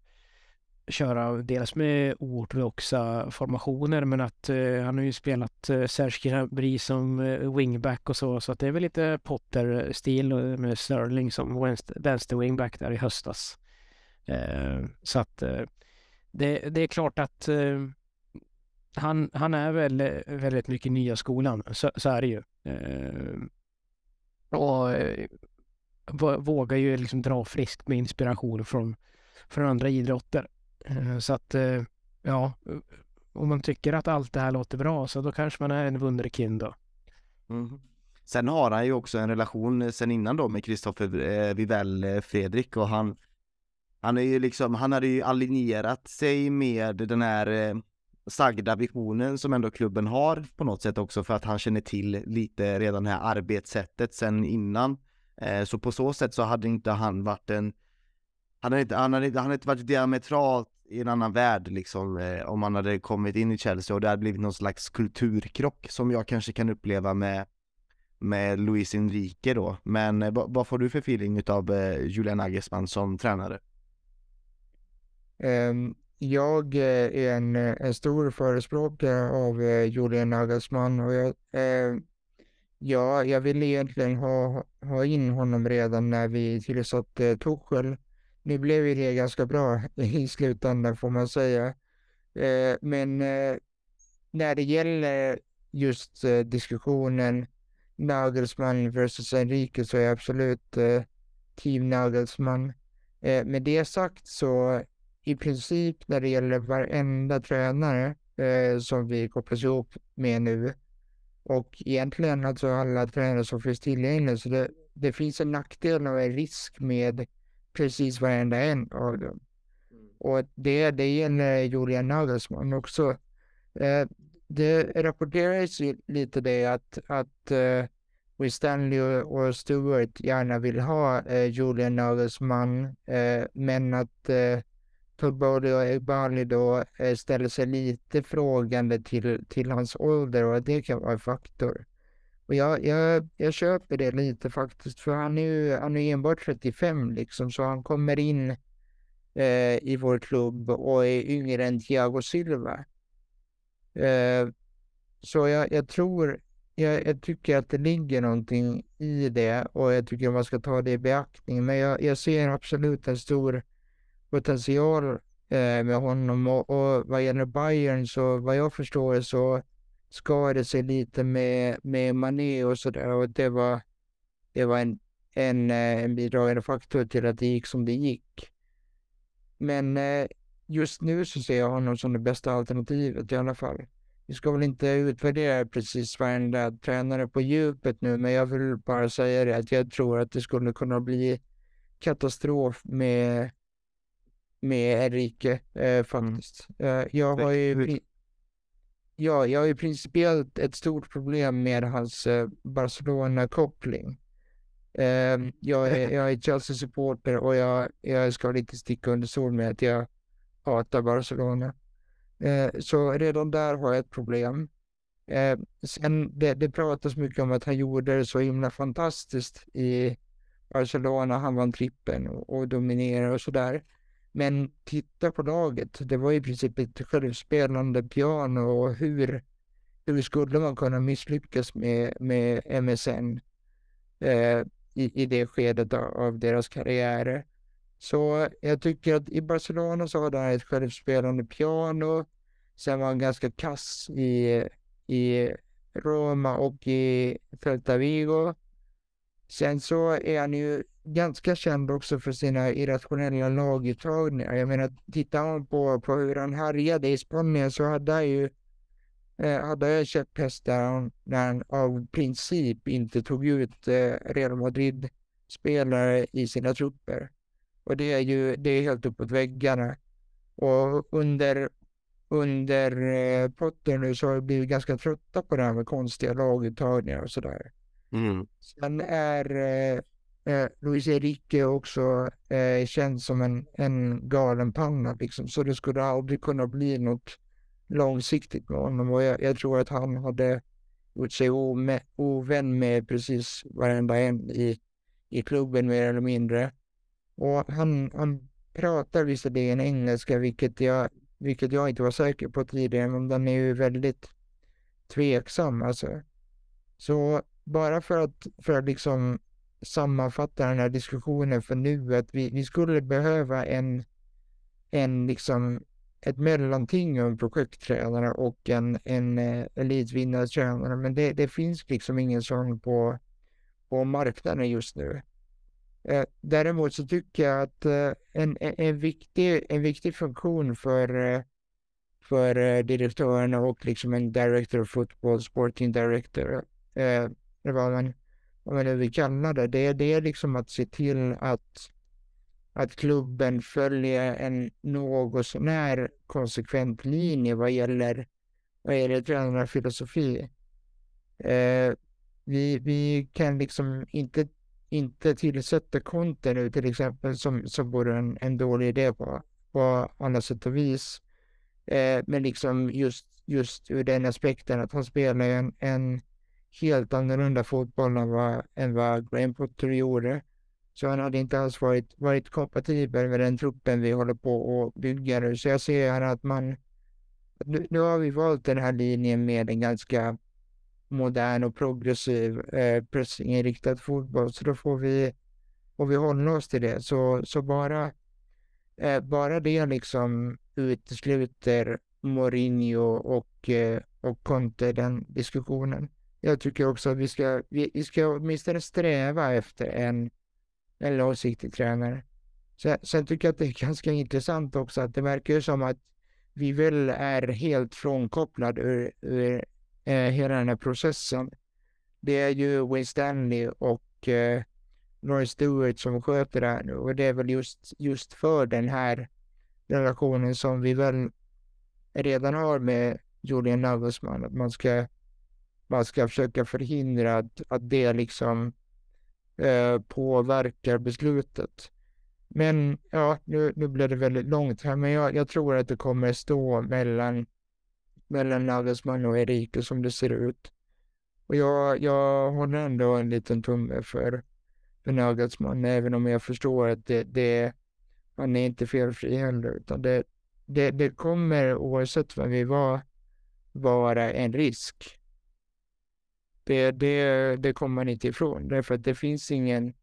köra dels med oortodoxa formationer men att han har ju spelat Serge Gnabry som wingback och så så att det är väl lite Potter-stil med Sterling som vänster-wingback där i höstas. så att det, det är klart att han, han är väl väldigt mycket nya skolan, så, så är det ju. Eh, och eh, vågar ju liksom dra friskt med inspiration från, från andra idrotter. Eh, så att, eh, ja, om man tycker att allt det här låter bra så då kanske man är en wunderkind då. Mm. Sen har han ju också en relation sen innan då med Kristoffer eh, Vivell eh, Fredrik och han han är ju liksom, han hade ju alignerat sig med den här eh, sagda visionen som ändå klubben har på något sätt också för att han känner till lite redan det här arbetssättet sen innan. Eh, så på så sätt så hade inte han varit en, han hade inte, han hade, han hade inte varit diametralt i en annan värld liksom eh, om han hade kommit in i Chelsea och det hade blivit någon slags kulturkrock som jag kanske kan uppleva med med Luis Enrique då. Men eh, vad får du för feeling av Julian Nagelsmann som tränare? Um, jag eh, är en, eh, en stor förespråkare av eh, Julian Nagelsmann och jag, eh, ja, jag ville egentligen ha, ha in honom redan när vi tillsatte Tuchel. Nu blev ju det ganska bra i slutändan får man säga. Eh, men eh, när det gäller just eh, diskussionen Nagelsmann versus Enrique så är jag absolut eh, team Nagelsmann. med det sagt så i princip när det gäller varenda tränare eh, som vi kopplas ihop med nu och egentligen alltså alla tränare som finns tillgängliga. Så det, det finns en nackdel och en risk med precis varenda en av dem. Mm. Och det, det gäller Julian Nagelsmann också. Eh, det rapporteras lite det att, att Will Stanley och Stewart gärna vill ha uh, Julian Nagelsmann, uh, men att uh, och Egbali då eh, ställer sig lite frågande till, till hans ålder och att det kan vara en faktor. Och jag, jag, jag köper det lite faktiskt, för han är ju han är enbart 35 liksom, så han kommer in eh, i vår klubb och är yngre än Thiago Silva. Eh, så jag, jag tror, jag, jag, tycker att det ligger någonting i det och jag tycker man ska ta det i beaktning. Men jag, jag ser absolut en stor potential eh, med honom och, och vad gäller Bayern så vad jag förstår så skadade sig lite med, med Mané och sådär och det var, det var en, en, eh, en bidragande faktor till att det gick som det gick. Men eh, just nu så ser jag honom som det bästa alternativet i alla fall. Vi ska väl inte utvärdera precis varenda tränare på djupet nu, men jag vill bara säga det att jag tror att det skulle kunna bli katastrof med med Enrique eh, faktiskt. Eh, jag har ju Ja, jag har ju principiellt ett stort problem med hans eh, Barcelona-koppling. Eh, jag, är, jag är Chelsea-supporter och jag, jag ska inte sticka under stol med att jag hatar Barcelona. Eh, så redan där har jag ett problem. Eh, sen det, det pratas mycket om att han gjorde det så himla fantastiskt i Barcelona. Han vann trippen och, och dominerade och sådär. Men titta på laget. Det var i princip ett självspelande piano och hur, hur skulle man kunna misslyckas med, med MSN eh, i, i det skedet av, av deras karriärer. Så jag tycker att i Barcelona så hade det här ett självspelande piano. sen var han ganska kass i, i Roma och i Celta Vigo. Sen så är han ju ganska känd också för sina irrationella laguttagningar. Jag menar, tittar man på, på hur han härjade i Spanien så hade han ju eh, hade jag käpphästar när han av princip inte tog ut eh, Real Madrid-spelare i sina trupper. Och det är ju det är helt uppåt väggarna. Och under, under eh, Potter nu så har vi blivit ganska trötta på det här med konstiga laguttagningar och sådär. Mm. Sen är eh, eh, Luis Enrique också eh, känd som en, en galen panna liksom. Så det skulle aldrig kunna bli något långsiktigt med honom. Och jag, jag tror att han hade gjort sig ome, ovän med precis varenda en i, i klubben mer eller mindre. Och han, han pratar visserligen engelska, vilket jag, vilket jag inte var säker på tidigare, men den är ju väldigt tveksam alltså. Så bara för att, för att liksom sammanfatta den här diskussionen för nu, att vi, vi skulle behöva en, en liksom ett mellanting av en projekttränare och en, en eh, elitvinnartränare, men det, det finns liksom ingen sån på, på marknaden just nu. Eh, däremot så tycker jag att eh, en, en, viktig, en viktig funktion för, för direktörerna och liksom en director of football, sporting director, eh, vad man, vad vi nu det, det, det är liksom att se till att att klubben följer en något sånär konsekvent linje vad gäller, vad gäller tränarfilosofi. Eh, vi, vi kan liksom inte, inte tillsätta konten nu till exempel som, som vore en, en dålig idé på, på alla sätt och vis. Eh, men liksom just, just ur den aspekten att han spelar en, en helt annorlunda fotboll än vad, än vad Graham Potter gjorde. Så han hade inte alls varit, varit kompatibel med den truppen vi håller på att bygga nu. Så jag ser här att man... Nu, nu har vi valt den här linjen med en ganska modern och progressiv eh, pressinriktad fotboll. Så då får vi, får vi hålla oss till det. Så, så bara, eh, bara det liksom utesluter Mourinho och, eh, och Conte den diskussionen. Jag tycker också att vi ska, vi, vi ska åtminstone sträva efter en en långsiktig tränare. Sen, sen tycker jag att det är ganska intressant också att det verkar som att vi väl är helt frånkopplade ur, ur eh, hela den här processen. Det är ju Wayne Stanley och eh, Roy Stewart som sköter det här nu och det är väl just, just för den här relationen som vi väl redan har med Julian Nagelsmann, att man ska, man ska försöka förhindra att, att det liksom eh, påverkar beslutet. Men ja, nu, nu blev det väldigt långt här, men jag, jag tror att det kommer stå mellan, mellan Nagelsmann och Erike som det ser ut. Och jag, jag håller ändå en liten tumme för, för Nagelsmann, även om jag förstår att det, det han är inte felfri heller, utan det, det, det kommer oavsett vem vi var vara en risk det, det, det kommer man inte ifrån. Därför att det finns ingen,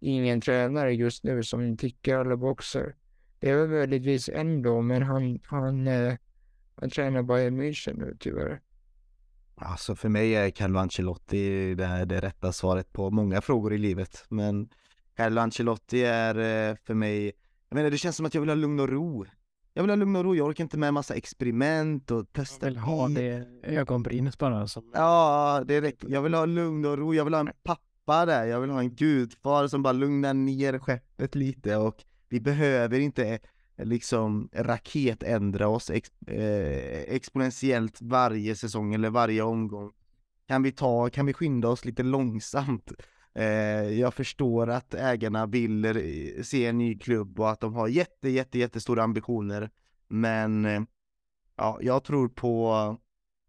ingen tränare just nu som tickar alla boxar. Det är väl möjligtvis ändå, men han, han, eh, han tränar Bayern München nu tyvärr. Alltså för mig är Carlo Ancelotti det, det rätta svaret på många frågor i livet. Men Carlo Ancelotti är eh, för mig, jag menar det känns som att jag vill ha lugn och ro. Jag vill ha lugn och ro, jag orkar inte med massa experiment och testa. Jag vill ha det ögonbrynet bara. Som... Ja, det räcker. Jag vill ha lugn och ro, jag vill ha en pappa där, jag vill ha en gudfar som bara lugnar ner skeppet lite och vi behöver inte liksom raketändra oss ex, eh, exponentiellt varje säsong eller varje omgång. Kan vi ta, kan vi skynda oss lite långsamt? Eh, jag förstår att ägarna vill se en ny klubb och att de har jätte, jätte, jättestora ambitioner. Men eh, ja, jag tror på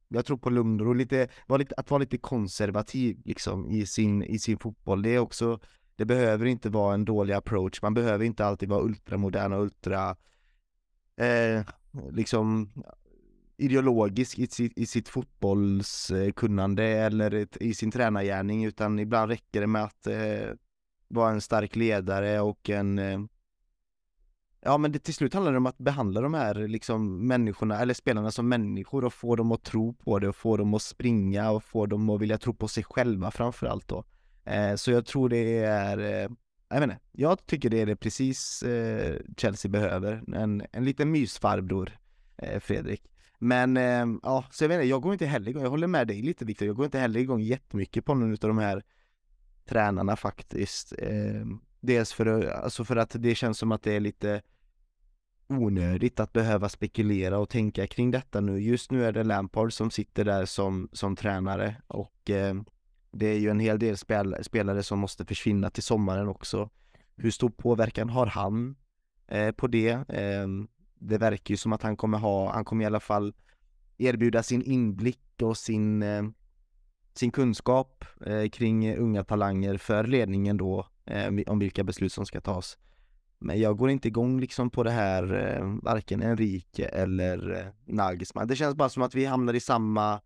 jag tror på lugn och lite, var lite, att vara lite konservativ liksom i sin, i sin fotboll. Det är också, det behöver inte vara en dålig approach. Man behöver inte alltid vara ultramodern och ultra, eh, liksom ideologisk i sitt, i sitt fotbollskunnande eller i sin tränargärning utan ibland räcker det med att eh, vara en stark ledare och en, eh, Ja men det, till slut handlar det om att behandla de här liksom människorna, eller spelarna som människor och få dem att tro på det och få dem att springa och få dem att vilja tro på sig själva framförallt då. Eh, så jag tror det är, eh, jag vet inte, jag tycker det är det precis eh, Chelsea behöver. En, en liten mysfarbror, eh, Fredrik. Men eh, ja, så jag vet inte, jag går inte heller igång, jag håller med dig lite Viktor, jag går inte heller igång jättemycket på någon av de här tränarna faktiskt. Eh, dels för, alltså för att det känns som att det är lite onödigt att behöva spekulera och tänka kring detta nu. Just nu är det Lampard som sitter där som, som tränare och eh, det är ju en hel del spel, spelare som måste försvinna till sommaren också. Hur stor påverkan har han eh, på det? Eh, det verkar ju som att han kommer ha, han kommer i alla fall erbjuda sin inblick och sin, eh, sin kunskap eh, kring unga talanger för ledningen då eh, om vilka beslut som ska tas. Men jag går inte igång liksom på det här, eh, varken Enrique eller eh, Nagelsmann. Det känns bara som att vi hamnar i samma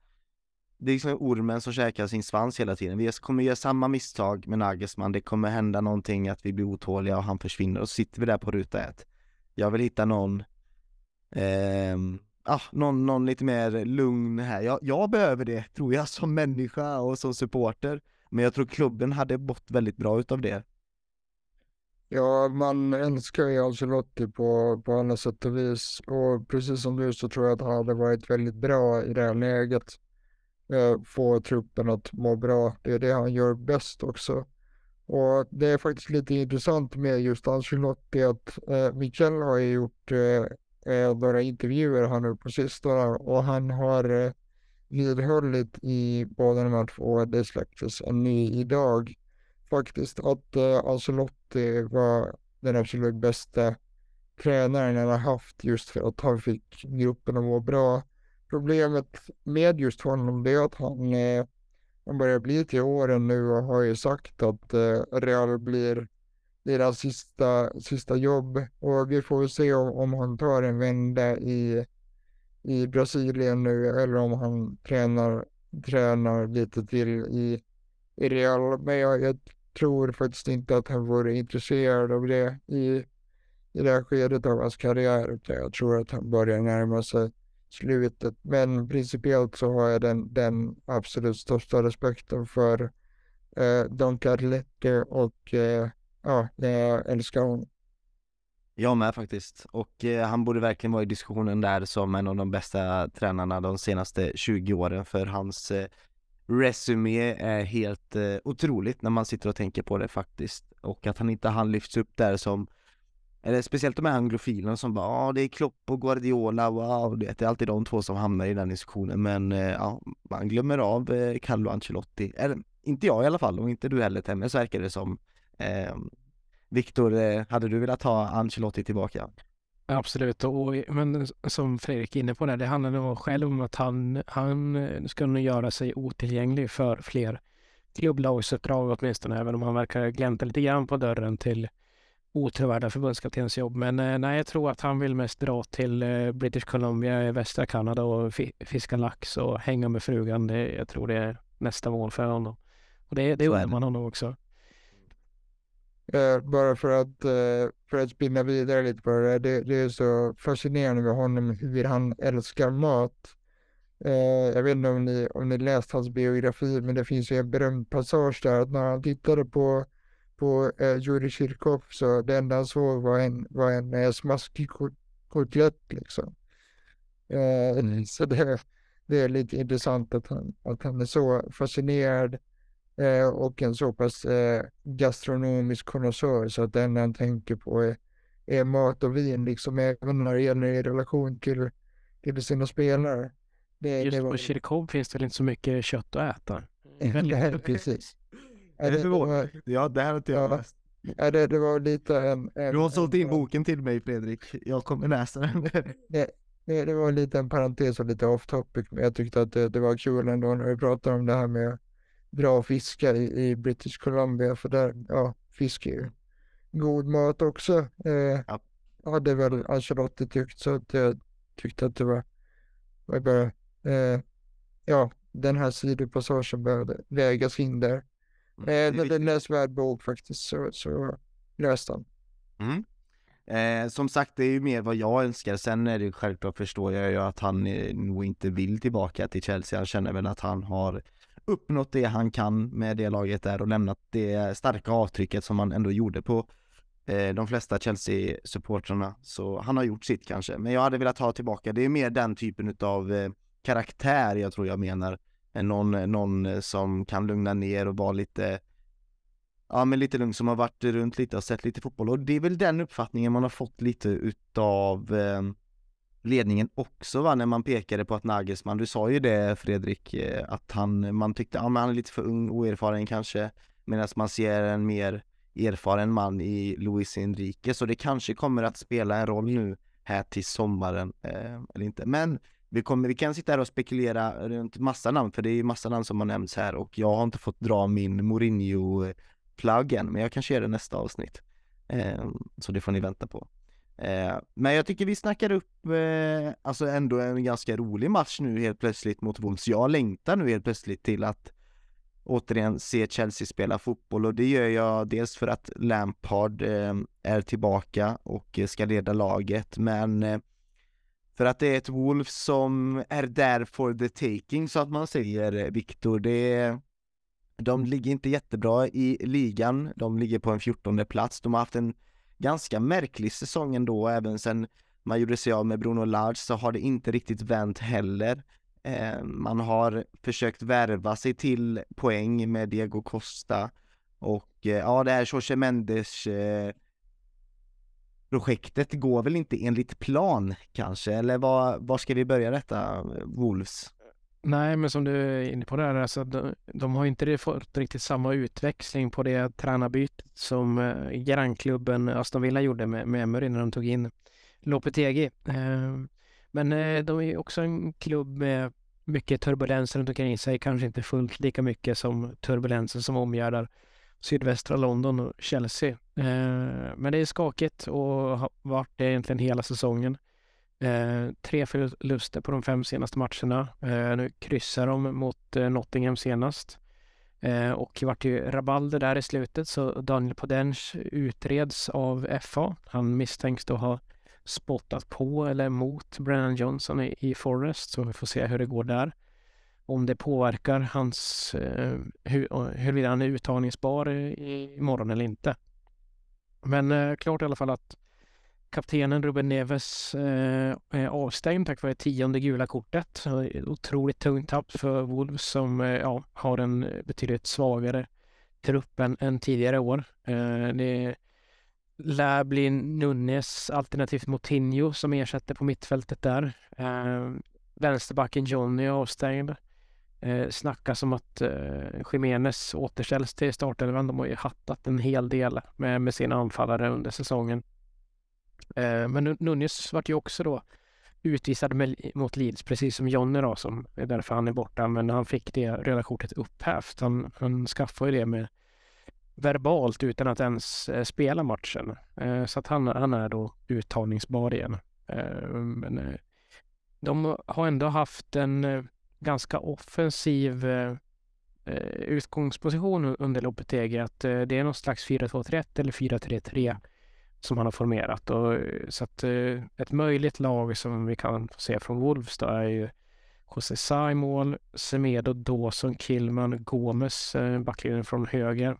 det är liksom ormen som käkar sin svans hela tiden. Vi kommer göra samma misstag med Nagelsmann. Det kommer hända någonting, att vi blir otåliga och han försvinner och så sitter vi där på ruta ett. Jag vill hitta någon, eh, ah, någon, någon lite mer lugn här. Jag, jag behöver det, tror jag, som människa och som supporter. Men jag tror klubben hade mått väldigt bra utav det. Ja, man älskar ju Ancelotti på, på alla sätt och vis. Och precis som du så tror jag att han hade varit väldigt bra i det här läget. Eh, få truppen att må bra. Det är det han gör bäst också. Och det är faktiskt lite intressant med just Ancelotti att eh, Michel har ju gjort eh, eh några intervjuer här nu på sistone och han har eh, vidhållit i båda de här två, det släpptes en ny idag, faktiskt att eh, Ancelotti var den absolut bästa tränaren han har haft just för att han fick gruppen att må bra. Problemet med just honom det är att han, eh, han börjar bli till åren nu och har ju sagt att eh, Real blir deras sista, sista jobb och vi får se om, om han tar en vända i, i Brasilien nu eller om han tränar, tränar lite till i, i Real. Men jag, jag tror faktiskt inte att han vore intresserad av det i, i det här skedet av hans karriär. Jag tror att han börjar närma sig slutet. Men principiellt så har jag den, den absolut största respekten för eh, Don Carletti och eh, ja, jag älskar honom. Jag med faktiskt. Och eh, han borde verkligen vara i diskussionen där som en av de bästa tränarna de senaste 20 åren för hans eh, resumé är helt eh, otroligt när man sitter och tänker på det faktiskt. Och att han inte han lyfts upp där som eller speciellt de här anglofilerna som bara, ja ah, det är Klopp och Guardiola, wow, det är alltid de två som hamnar i den diskussionen men eh, ja, man glömmer av eh, Carlo Ancelotti, eller inte jag i alla fall och inte du heller Temme, så verkar det som. Eh, Viktor, eh, hade du velat ha Ancelotti tillbaka? Absolut, och, men som Fredrik är inne på där, det handlar nog själv om att han, han eh, ska nog göra sig otillgänglig för fler klubblagsuppdrag åtminstone, även om han verkar glänta lite grann på dörren till otrovärdiga förbundskaptensjobb. Men eh, nej, jag tror att han vill mest dra till British Columbia i västra Kanada och fiska lax och hänga med frugan. Det, jag tror det är nästa mål för honom. Och det, det undrar man honom också. Eh, bara för att, eh, för att spinna vidare lite på det, det, det är så fascinerande med honom hur han älskar mat. Eh, jag vet inte om ni, om ni läst hans biografi, men det finns ju en berömd passage där att när han tittade på på eh, Jurij Kirkov så det enda han såg var en, var en eh, smaskig kotlett liksom. Eh, mm. Så det, det är lite intressant att han, att han är så fascinerad eh, och en så pass eh, gastronomisk konnässör så att det enda han tänker på är, är mat och vin liksom även när det gäller i relation till, till sina spelare. Det, Just det var... på Kirkov finns det inte så mycket kött att äta. Mm. Precis. Är det förvånande? Ja, det här har inte jag ja. läst. Ja, det, det var lite en, en Du har sålt in boken till mig Fredrik. Jag kommer läsa den. det, det, det var lite en parentes och lite off topic, men jag tyckte att det, det var kul ändå när vi pratade om det här med bra fiskar i, i British Columbia, för där, ja, fisk är ju god mat också. Eh, ja. Hade väl Ancelotti tyckt, så att jag tyckte att det var, var bara, eh, ja, den här sidopassagen behövde vägas in där. Mm. Eh, det är en läsvärd bok faktiskt, så, så läs den. Mm. Eh, som sagt, det är ju mer vad jag önskar. Sen är det självklart förstår jag ju att han eh, nog inte vill tillbaka till Chelsea. Han känner väl att han har uppnått det han kan med det laget där och lämnat det starka avtrycket som han ändå gjorde på eh, de flesta Chelsea-supportrarna. Så han har gjort sitt kanske. Men jag hade velat ha tillbaka, det är mer den typen av eh, karaktär jag tror jag menar. Någon, någon som kan lugna ner och vara lite ja men lite lugn som har varit runt lite och sett lite fotboll och det är väl den uppfattningen man har fått lite utav eh, ledningen också va, när man pekade på att Nagelsmann, du sa ju det Fredrik, eh, att han, man tyckte, ja men han är lite för ung, oerfaren kanske, medan man ser en mer erfaren man i Luis Enrique, så det kanske kommer att spela en roll nu här till sommaren, eh, eller inte, men vi, kommer, vi kan sitta här och spekulera runt massa namn, för det är ju massa namn som har nämnts här och jag har inte fått dra min Mourinho pluggen, men jag kanske gör det nästa avsnitt. Eh, så det får ni vänta på. Eh, men jag tycker vi snackar upp, eh, alltså ändå en ganska rolig match nu helt plötsligt mot Wolves. Jag längtar nu helt plötsligt till att återigen se Chelsea spela fotboll och det gör jag dels för att Lampard eh, är tillbaka och eh, ska leda laget, men eh, för att det är ett Wolves som är där for the taking så att man säger eh, Viktor. Det, de ligger inte jättebra i ligan, de ligger på en 14 plats. De har haft en ganska märklig säsong ändå, även sen man gjorde sig av med Bruno Lage så har det inte riktigt vänt heller. Eh, man har försökt värva sig till poäng med Diego Costa och eh, ja, det här Jorge Mendes eh, projektet går väl inte enligt plan kanske, eller var, var ska vi börja detta, eh, Wolves? Nej, men som du är inne på där, alltså, de, de har inte fått riktigt samma utväxling på det tränarbytet som eh, grannklubben Aston Villa gjorde med, med Emery när de tog in Lopetegi. Eh, men eh, de är också en klubb med mycket turbulens runt omkring sig, kanske inte fullt lika mycket som turbulensen som omgärdar sydvästra London och Chelsea. Eh, men det är skakigt och har varit det egentligen hela säsongen. Eh, tre förluster på de fem senaste matcherna. Eh, nu kryssar de mot eh, Nottingham senast. Eh, och det vart ju rabalder där i slutet så Daniel Podench utreds av FA. Han misstänks då ha spottat på eller mot Brennan Johnson i, i Forest så vi får se hur det går där. Om det påverkar hans, eh, hur, huruvida han är uttagningsbar i morgon eller inte. Men eh, klart i alla fall att kaptenen Ruben Neves eh, är avstängd tack vare tionde gula kortet. Otroligt tungt tapp för Wolves som eh, ja, har en betydligt svagare trupp än, än tidigare år. Eh, det lär bli Nunes alternativt Moutinho som ersätter på mittfältet där. Eh, vänsterbacken Johnny är avstängd. Eh, snackas om att eh, Jiménez återställs till startelvan. De har ju hattat en hel del med, med sina anfallare under säsongen. Eh, men Nunez vart ju också då utvisad med, mot Leeds, precis som Jonny då, som är därför han är borta. Men han fick det röda kortet upphävt. Han, han skaffade ju det med verbalt utan att ens eh, spela matchen. Eh, så att han, han är då uttagningsbar igen. Men de har ändå haft en ganska offensiv utgångsposition under Lopetegi. Att det är någon slags 4-2-3-1 eller 4-3-3 som han har formerat. Och, eh, så att eh, ett möjligt lag som vi kan se från Wolves då är ju José Sa i mål, Semedo, Dawson, Kilman, Gomes, eh, backlinjen från höger.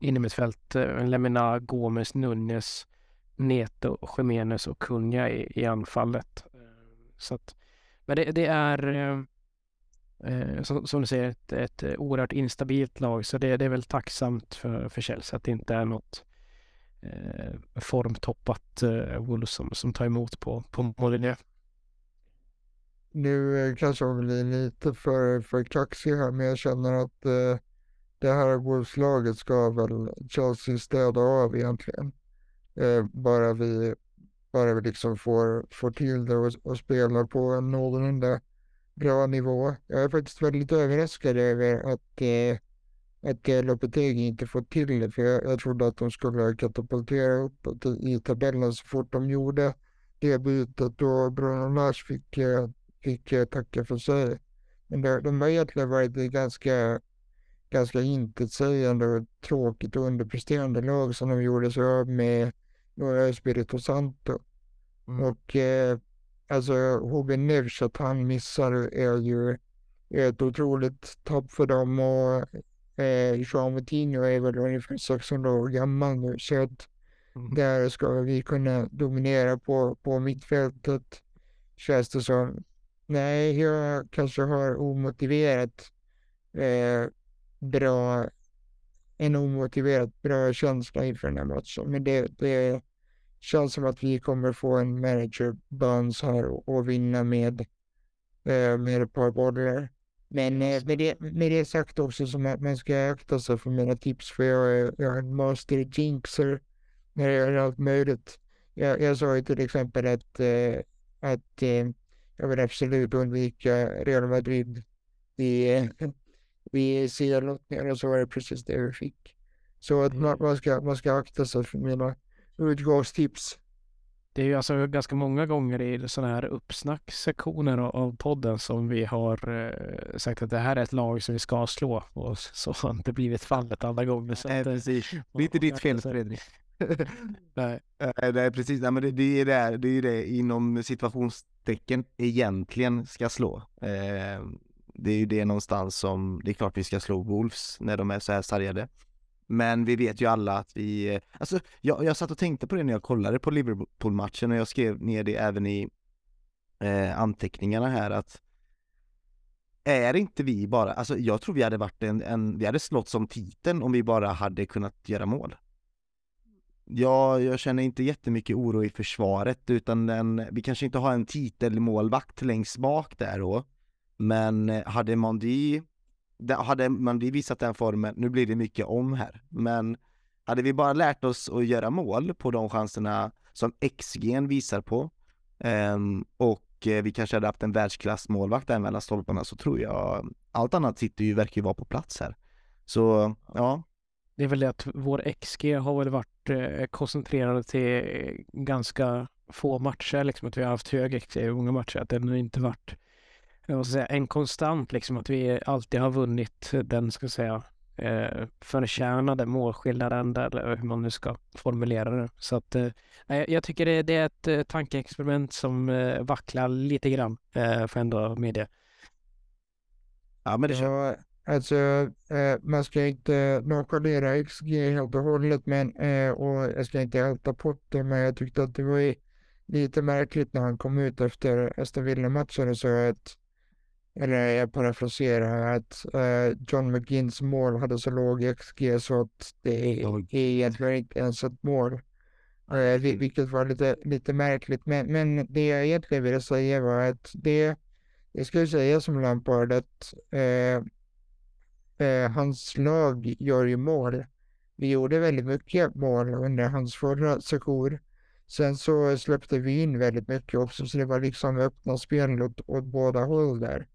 Innermittfält, Lemina, Gomes, Nunes, Neto, Jiménez och Kunja i, i anfallet. Så att, men det, det är eh, som, som, du säger ett, ett oerhört instabilt lag så det, det är väl tacksamt för, för Chelsea att det inte är något eh, formtoppat eh, Wolves som, som tar emot på, på Molineux. Nu eh, kanske jag blir lite för, för kaxig här, men jag känner att eh, det här Wolves-laget ska väl Chelsea städa av egentligen. Eh, bara vi, bara vi liksom får, får till det och, och spelar på en någorlunda bra nivå. Jag är faktiskt väldigt överraskad över att eh, att Lopetegi inte fått till det. För jag, jag trodde att de skulle katapultera uppåt i tabellen så fort de gjorde det bytet och Bruno Lars fick, eh, fick eh, tacka för sig. Men det, de har egentligen varit ganska, ganska intetsägande och tråkigt och underpresterande lag som de gjorde sig av med några Espirito Santo. Mm. Och eh, alltså HB Nevs att han missar är ju ett otroligt tapp för dem och eh, Jean Moutinho är väl ungefär 600 år gammal nu så att Mm. där ska vi kunna dominera på, på mittfältet känns det som. Nej, jag kanske har omotiverat eh, bra, en omotiverat bra känsla inför den här matchen. Men det, det känns som att vi kommer få en manager bounce här och, och vinna med, eh, med ett par bollar. Men eh, med, det, med det sagt också som att man ska akta sig för mina tips för jag är, jag är en master jinxer när det gäller allt möjligt. Jag, jag sa ju till exempel att, eh, att eh, jag vill absolut undvika Real Madrid vid, eh, vid CL-lottningar och så var det precis det vi fick. Så att man, man, ska, man ska akta sig för mina utgångstips. Det är ju alltså ganska många gånger i sådana här uppsnacksektioner av- podden som vi har eh, sagt att det här är ett lag som vi ska slå och så har inte blivit fallet alla gånger. Så Nej, eh, precis. Det är inte ditt fel. Fredrik. Nej. Eh, Nej, precis. Nej, men det, det, är det, det är det inom situationstecken egentligen ska slå. Eh, det är ju det någonstans som, det är klart vi ska slå Wolves när de är så här sargade. Men vi vet ju alla att vi, alltså jag, jag satt och tänkte på det när jag kollade på Liverpool-matchen och jag skrev ner det även i eh, anteckningarna här att är inte vi bara, alltså jag tror vi hade varit en, en vi hade slått som titeln om vi bara hade kunnat göra mål. Ja, jag känner inte jättemycket oro i försvaret utan den, vi kanske inte har en titelmålvakt längst bak där då. Men eh, hade Mondi, det, hade man visat den formen, nu blir det mycket om här, men hade vi bara lärt oss att göra mål på de chanserna som XG visar på um, och eh, vi kanske hade haft en världsklassmålvakt där mellan stolparna så tror jag allt annat sitter ju, verkar ju vara på plats här. Så ja, Det är väl det att vår XG har väl varit eh, koncentrerade till ganska få matcher, liksom att vi har haft hög XG i många matcher, att den inte varit jag måste säga, en konstant, liksom att vi alltid har vunnit den, ska säga, eh, förtjänade målskillnaden, där, eller hur man nu ska formulera det. Så att eh, jag tycker det, det är ett eh, tankeexperiment som eh, vacklar lite grann, eh, får ändå medge. ja men det Ja, alltså eh, man ska inte nonchalera XG helt och hållet men, eh, och jag ska inte älta Potter men jag tyckte att det var lite märkligt när han kom ut efter Aston Villa-matchen och sa att, eller jag parafraserar, att eh, John McGinns mål hade så låg XG så att det är, egentligen inte ens ett mål. Vi- vilket var lite, lite märkligt men, men det jag egentligen ville säga var att det jag skulle säga som Lampard att eh, hans lag gör ju mål. Vi gjorde väldigt mycket mål under hans förra sejour. Sen så släppte vi in väldigt mycket också så det var liksom öppna spel åt, åt båda håll där.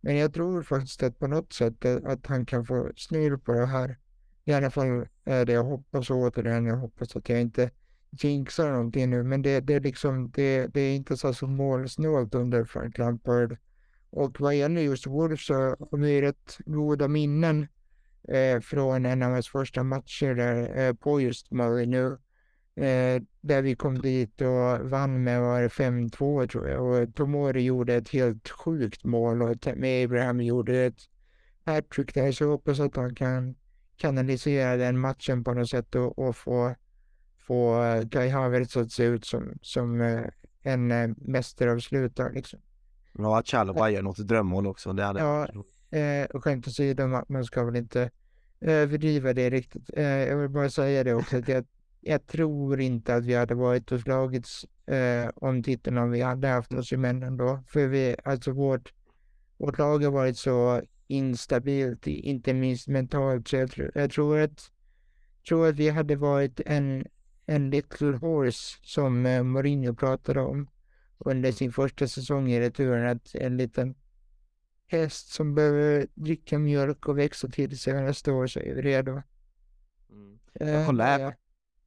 Men jag tror faktiskt att på något sätt att, att han kan få snurr på det här. I alla fall är det jag hoppas och återigen, jag hoppas att jag inte jinxar någonting nu. Men det, det är liksom, det, det är inte så, så målsnålt under Frank Lampard. Och vad gäller just Wolves så har vi rätt goda minnen eh, från en av hans första matcher där eh, på just Murray nu. Eh, där vi kom dit och vann med var det 5-2 tror jag. Och Tomori gjorde ett helt sjukt mål och med Abraham gjorde ett hattrick där. Så jag hoppas att han kan kanalisera den matchen på något sätt och, och få, få eh, Kai Havertz att se ut som, som eh, en eh, mästeravslutare liksom. Ja, att Chalobah gör något drömmål också. Det hade Ja, Eh, och skämt åsido, man ska väl inte överdriva det riktigt. Eh, jag vill bara säga det också, att jag, jag tror inte att vi hade varit och slagits eh, om titeln om vi hade haft oss emellan då. För vi, alltså vårt, vårt lag har varit så instabilt, i- inte minst mentalt, så jag, tror- jag tror att, tror att vi hade varit en, en little horse som eh, Mourinho pratade om under sin första säsong i returen, att en liten häst som behöver dricka mjölk och växa till sig nästa år så är vi redo. Mm. Eh, kollar här. ja.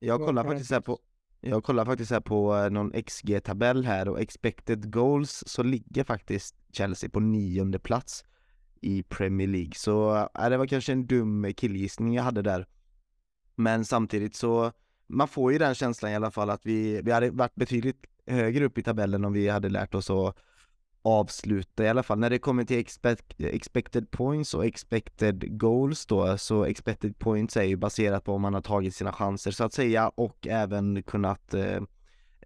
Jag kollar faktiskt här på Jag kollar faktiskt här på någon XG-tabell här och expected goals så ligger faktiskt Chelsea på nionde plats i Premier League. Så äh, det var kanske en dum killgissning jag hade där. Men samtidigt så man får ju den känslan i alla fall att vi, vi hade varit betydligt högre upp i tabellen om vi hade lärt oss att avsluta i alla fall. När det kommer till expect, expected points och expected goals då, så expected points är ju baserat på om man har tagit sina chanser så att säga och även kunnat eh,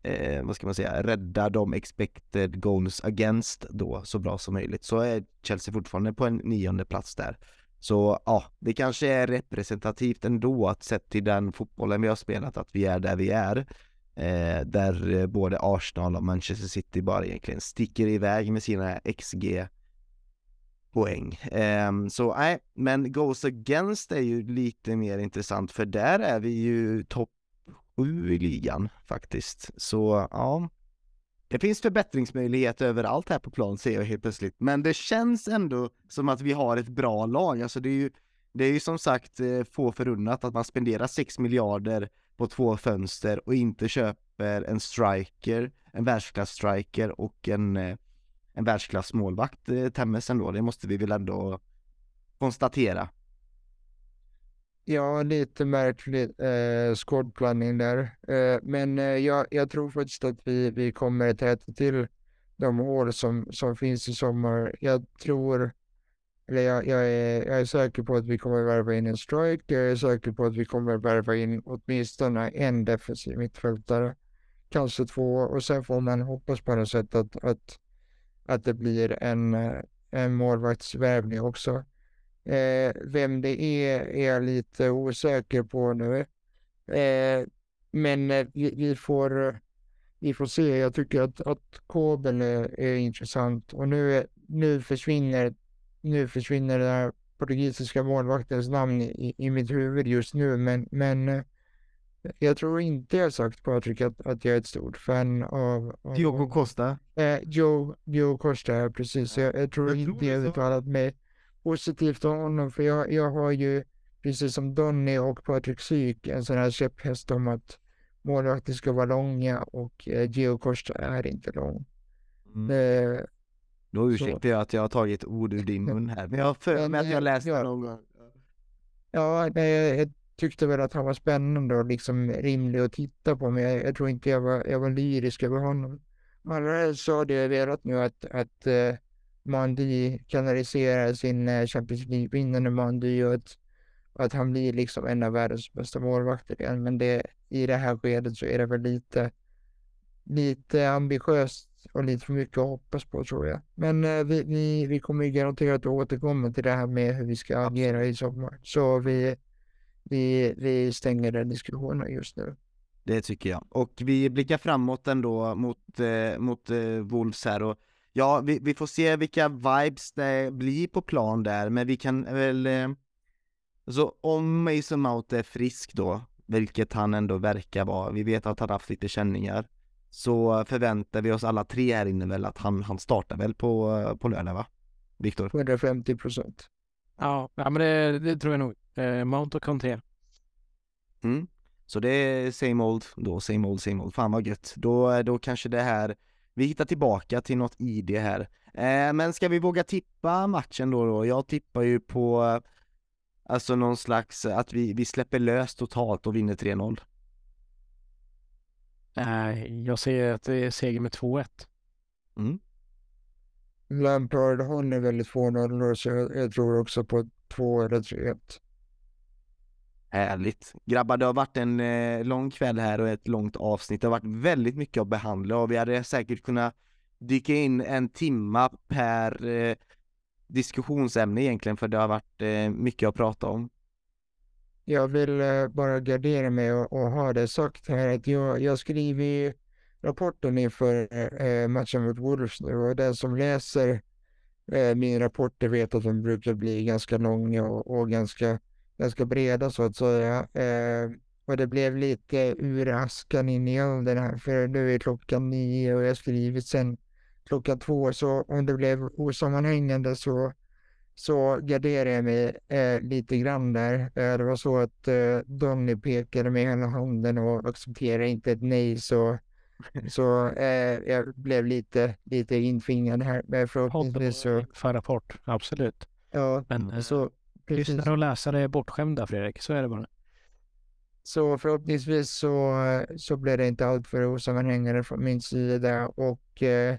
eh, vad ska man säga, rädda de expected goals against då så bra som möjligt. Så är Chelsea fortfarande på en nionde plats där. Så ja, det kanske är representativt ändå att sett till den fotbollen vi har spelat att vi är där vi är. Eh, där eh, både Arsenal och Manchester City bara egentligen sticker iväg med sina XG poäng. Eh, så nej, men Goals Against är ju lite mer intressant för där är vi ju topp sju i ligan faktiskt. Så ja, det finns förbättringsmöjligheter överallt här på plan ser jag helt plötsligt. Men det känns ändå som att vi har ett bra lag. Alltså det är ju, det är ju som sagt eh, få förunnat att man spenderar 6 miljarder på två fönster och inte köper en striker, en världsklass-striker och en, eh, en världsklass målvakt eh, Temmes ändå. Det måste vi väl ändå konstatera. Ja, lite märklig eh, skådplanning där. Eh, men eh, jag, jag tror faktiskt att vi, vi kommer täta till de hål som, som finns i sommar. Jag tror, eller jag, jag, är, jag är säker på att vi kommer värva in en strike. Jag är säker på att vi kommer värva in åtminstone en defensiv mittfältare. Kanske två och sen får man hoppas på något sätt att, att, att det blir en, eh, en målvaktsvärvning också. Eh, vem det är är jag lite osäker på nu. Eh, men eh, vi, vi, får, vi får se. Jag tycker att, att Kobel är, är intressant och nu, nu försvinner nu försvinner den här portugisiska målvaktens namn i, i mitt huvud just nu, men, men eh, jag tror inte jag sagt Patrik att, att jag är ett stort fan av... av Diogo Costa? Eh, Joe, Joe Costa, precis. Jag, jag tror jag inte jag uttalat mig positivt om honom, för jag, jag har ju, precis som Donny och Patrik Syk, en sån här käpphäst om att målvakter ska vara långa och eh, Gio Costa är inte lång. Mm. Eh, Då ursäktar jag att jag har tagit ord ur din mun här, men jag har för mig att jag läst ja, någon gång. Ja, nej, jag tyckte väl att han var spännande och liksom rimlig att titta på, men jag, jag tror inte jag var, jag var lyrisk över honom. Allra så hade jag velat nu att, att uh, Mandy kanaliserar sin uh, Champions League-vinnande Mandy och att, att han blir liksom en av världens bästa målvakter igen. Men det, i det här skedet så är det väl lite, lite ambitiöst och lite för mycket att hoppas på tror jag. Men uh, vi, vi, vi kommer garanterat att återkomma till det här med hur vi ska agera i sommar. Så vi vi, vi stänger den diskussionen just nu. Det tycker jag. Och vi blickar framåt ändå mot, eh, mot eh, Wolves här och ja, vi, vi, får se vilka vibes det blir på plan där, men vi kan väl eh, så om Mason Mount är frisk då, vilket han ändå verkar vara, vi vet att han haft lite känningar, så förväntar vi oss alla tre här inne väl att han, han startar väl på, på lördag va? Viktor? 150 procent. Ja, men det, det tror jag nog. Eh, Mount och Conte. Mm. Så det är same old då, same old, same old. Fan vad gött. Då, då kanske det här, vi hittar tillbaka till något i det här. Eh, men ska vi våga tippa matchen då, då? Jag tippar ju på Alltså någon slags, att vi, vi släpper lös totalt och vinner 3-0. Nej, jag säger att det är seger med 2-1. Mm. Lampard håller väldigt få nollor så jag, jag tror också på 2 eller 3-1. Härligt. Grabbar, det har varit en eh, lång kväll här och ett långt avsnitt. Det har varit väldigt mycket att behandla och vi hade säkert kunnat dyka in en timma per eh, diskussionsämne egentligen för det har varit eh, mycket att prata om. Jag vill eh, bara gardera mig och, och, ha det sagt här att jag, jag skriver rapporten inför eh, eh, matchen mot Wolves nu och den som läser eh, min rapport vet att de brukar bli ganska långa och, och ganska ganska breda så att säga. Eh, och det blev lite ur askan in i elden här, för nu är klockan nio och jag har skrivit sen klockan två, så om det blev osammanhängande så, så garderade jag mig eh, lite grann där. Eh, det var så att eh, Donny pekade med hela handen och accepterade inte ett nej, så så eh, jag blev lite, lite infingad här. Men förhoppningsvis så... För rapport, absolut. Ja, Men, så Lyssnare och läsare är bortskämda Fredrik, så är det bara. så förhoppningsvis så, så blir det inte allt för osammanhängande från min sida och eh,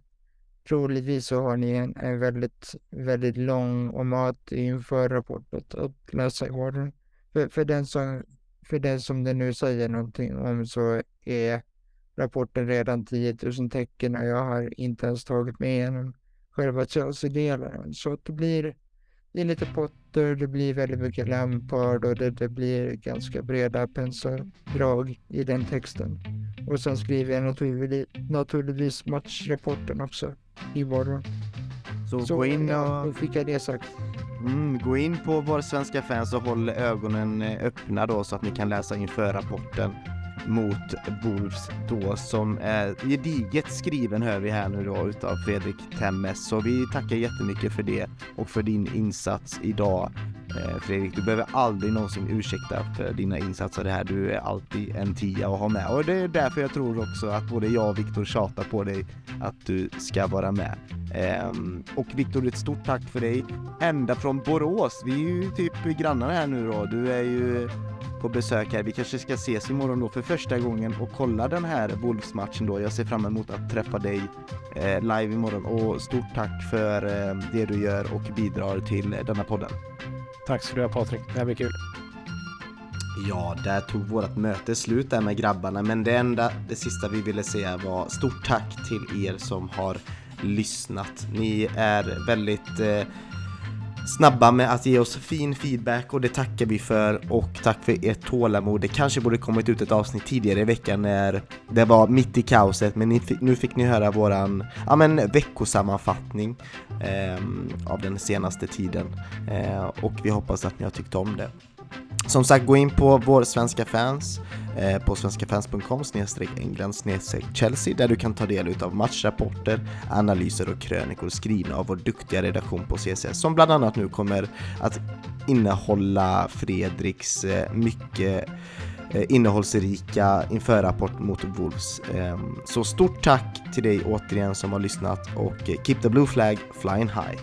troligtvis så har ni en, en väldigt, väldigt lång och matig införrapport att, att läsa i år. För, för, den som, för den som det nu säger någonting om så är rapporten redan 10 000 tecken och jag har inte ens tagit mig igenom själva Chelsea-delen. Så att det blir, det är lite Potter, det blir väldigt mycket Lampard och det, det blir ganska breda penseldrag i den texten. Och sen skriver jag naturligtvis matchrapporten också imorgon. Så, Så gå in då och fick jag det sagt. mm, gå in på vår svenska fans och håll ögonen eh, öppna då så att ni kan läsa inför rapporten mot Wolves då som är gediget skriven hör vi här nu då utav Fredrik Temmes. Så vi tackar jättemycket för det och för din insats idag eh, Eh, Fredrik. Du behöver aldrig någonsin ursäkta för dina insatser det här. Du är alltid en tia att ha med och det är därför jag tror också att både jag och Viktor tjatar på dig att du ska vara med. Ehm, och Viktor, ett stort tack för dig ända från Borås. Vi är ju typ grannar här nu då. Du är ju på besök här. Vi kanske ska ses imorgon då för första gången och kolla den här Wolves-matchen då. Jag ser fram emot att träffa dig eh, live imorgon och stort tack för eh, det du gör och bidrar till eh, denna podden. Tack ska du ha Patrik. Det här blir kul. Ja, där tog vårt möte slut där med grabbarna, men det enda, det sista vi ville säga var stort tack till er som har lyssnat. Ni är väldigt eh, snabba med att ge oss fin feedback och det tackar vi för och tack för ert tålamod. Det kanske borde kommit ut ett avsnitt tidigare i veckan när det var mitt i kaoset men nu fick ni höra våran ja, men, veckosammanfattning eh, av den senaste tiden eh, och vi hoppas att ni har tyckt om det. Som sagt, gå in på vår svenska fans eh, på svenskafans.com england Chelsea där du kan ta del av matchrapporter, analyser och krönikor skrivna av vår duktiga redaktion på CSS som bland annat nu kommer att innehålla Fredriks eh, mycket eh, innehållsrika införrapport mot Wolves. Ehm, så stort tack till dig återigen som har lyssnat och eh, keep the blue flag flying high.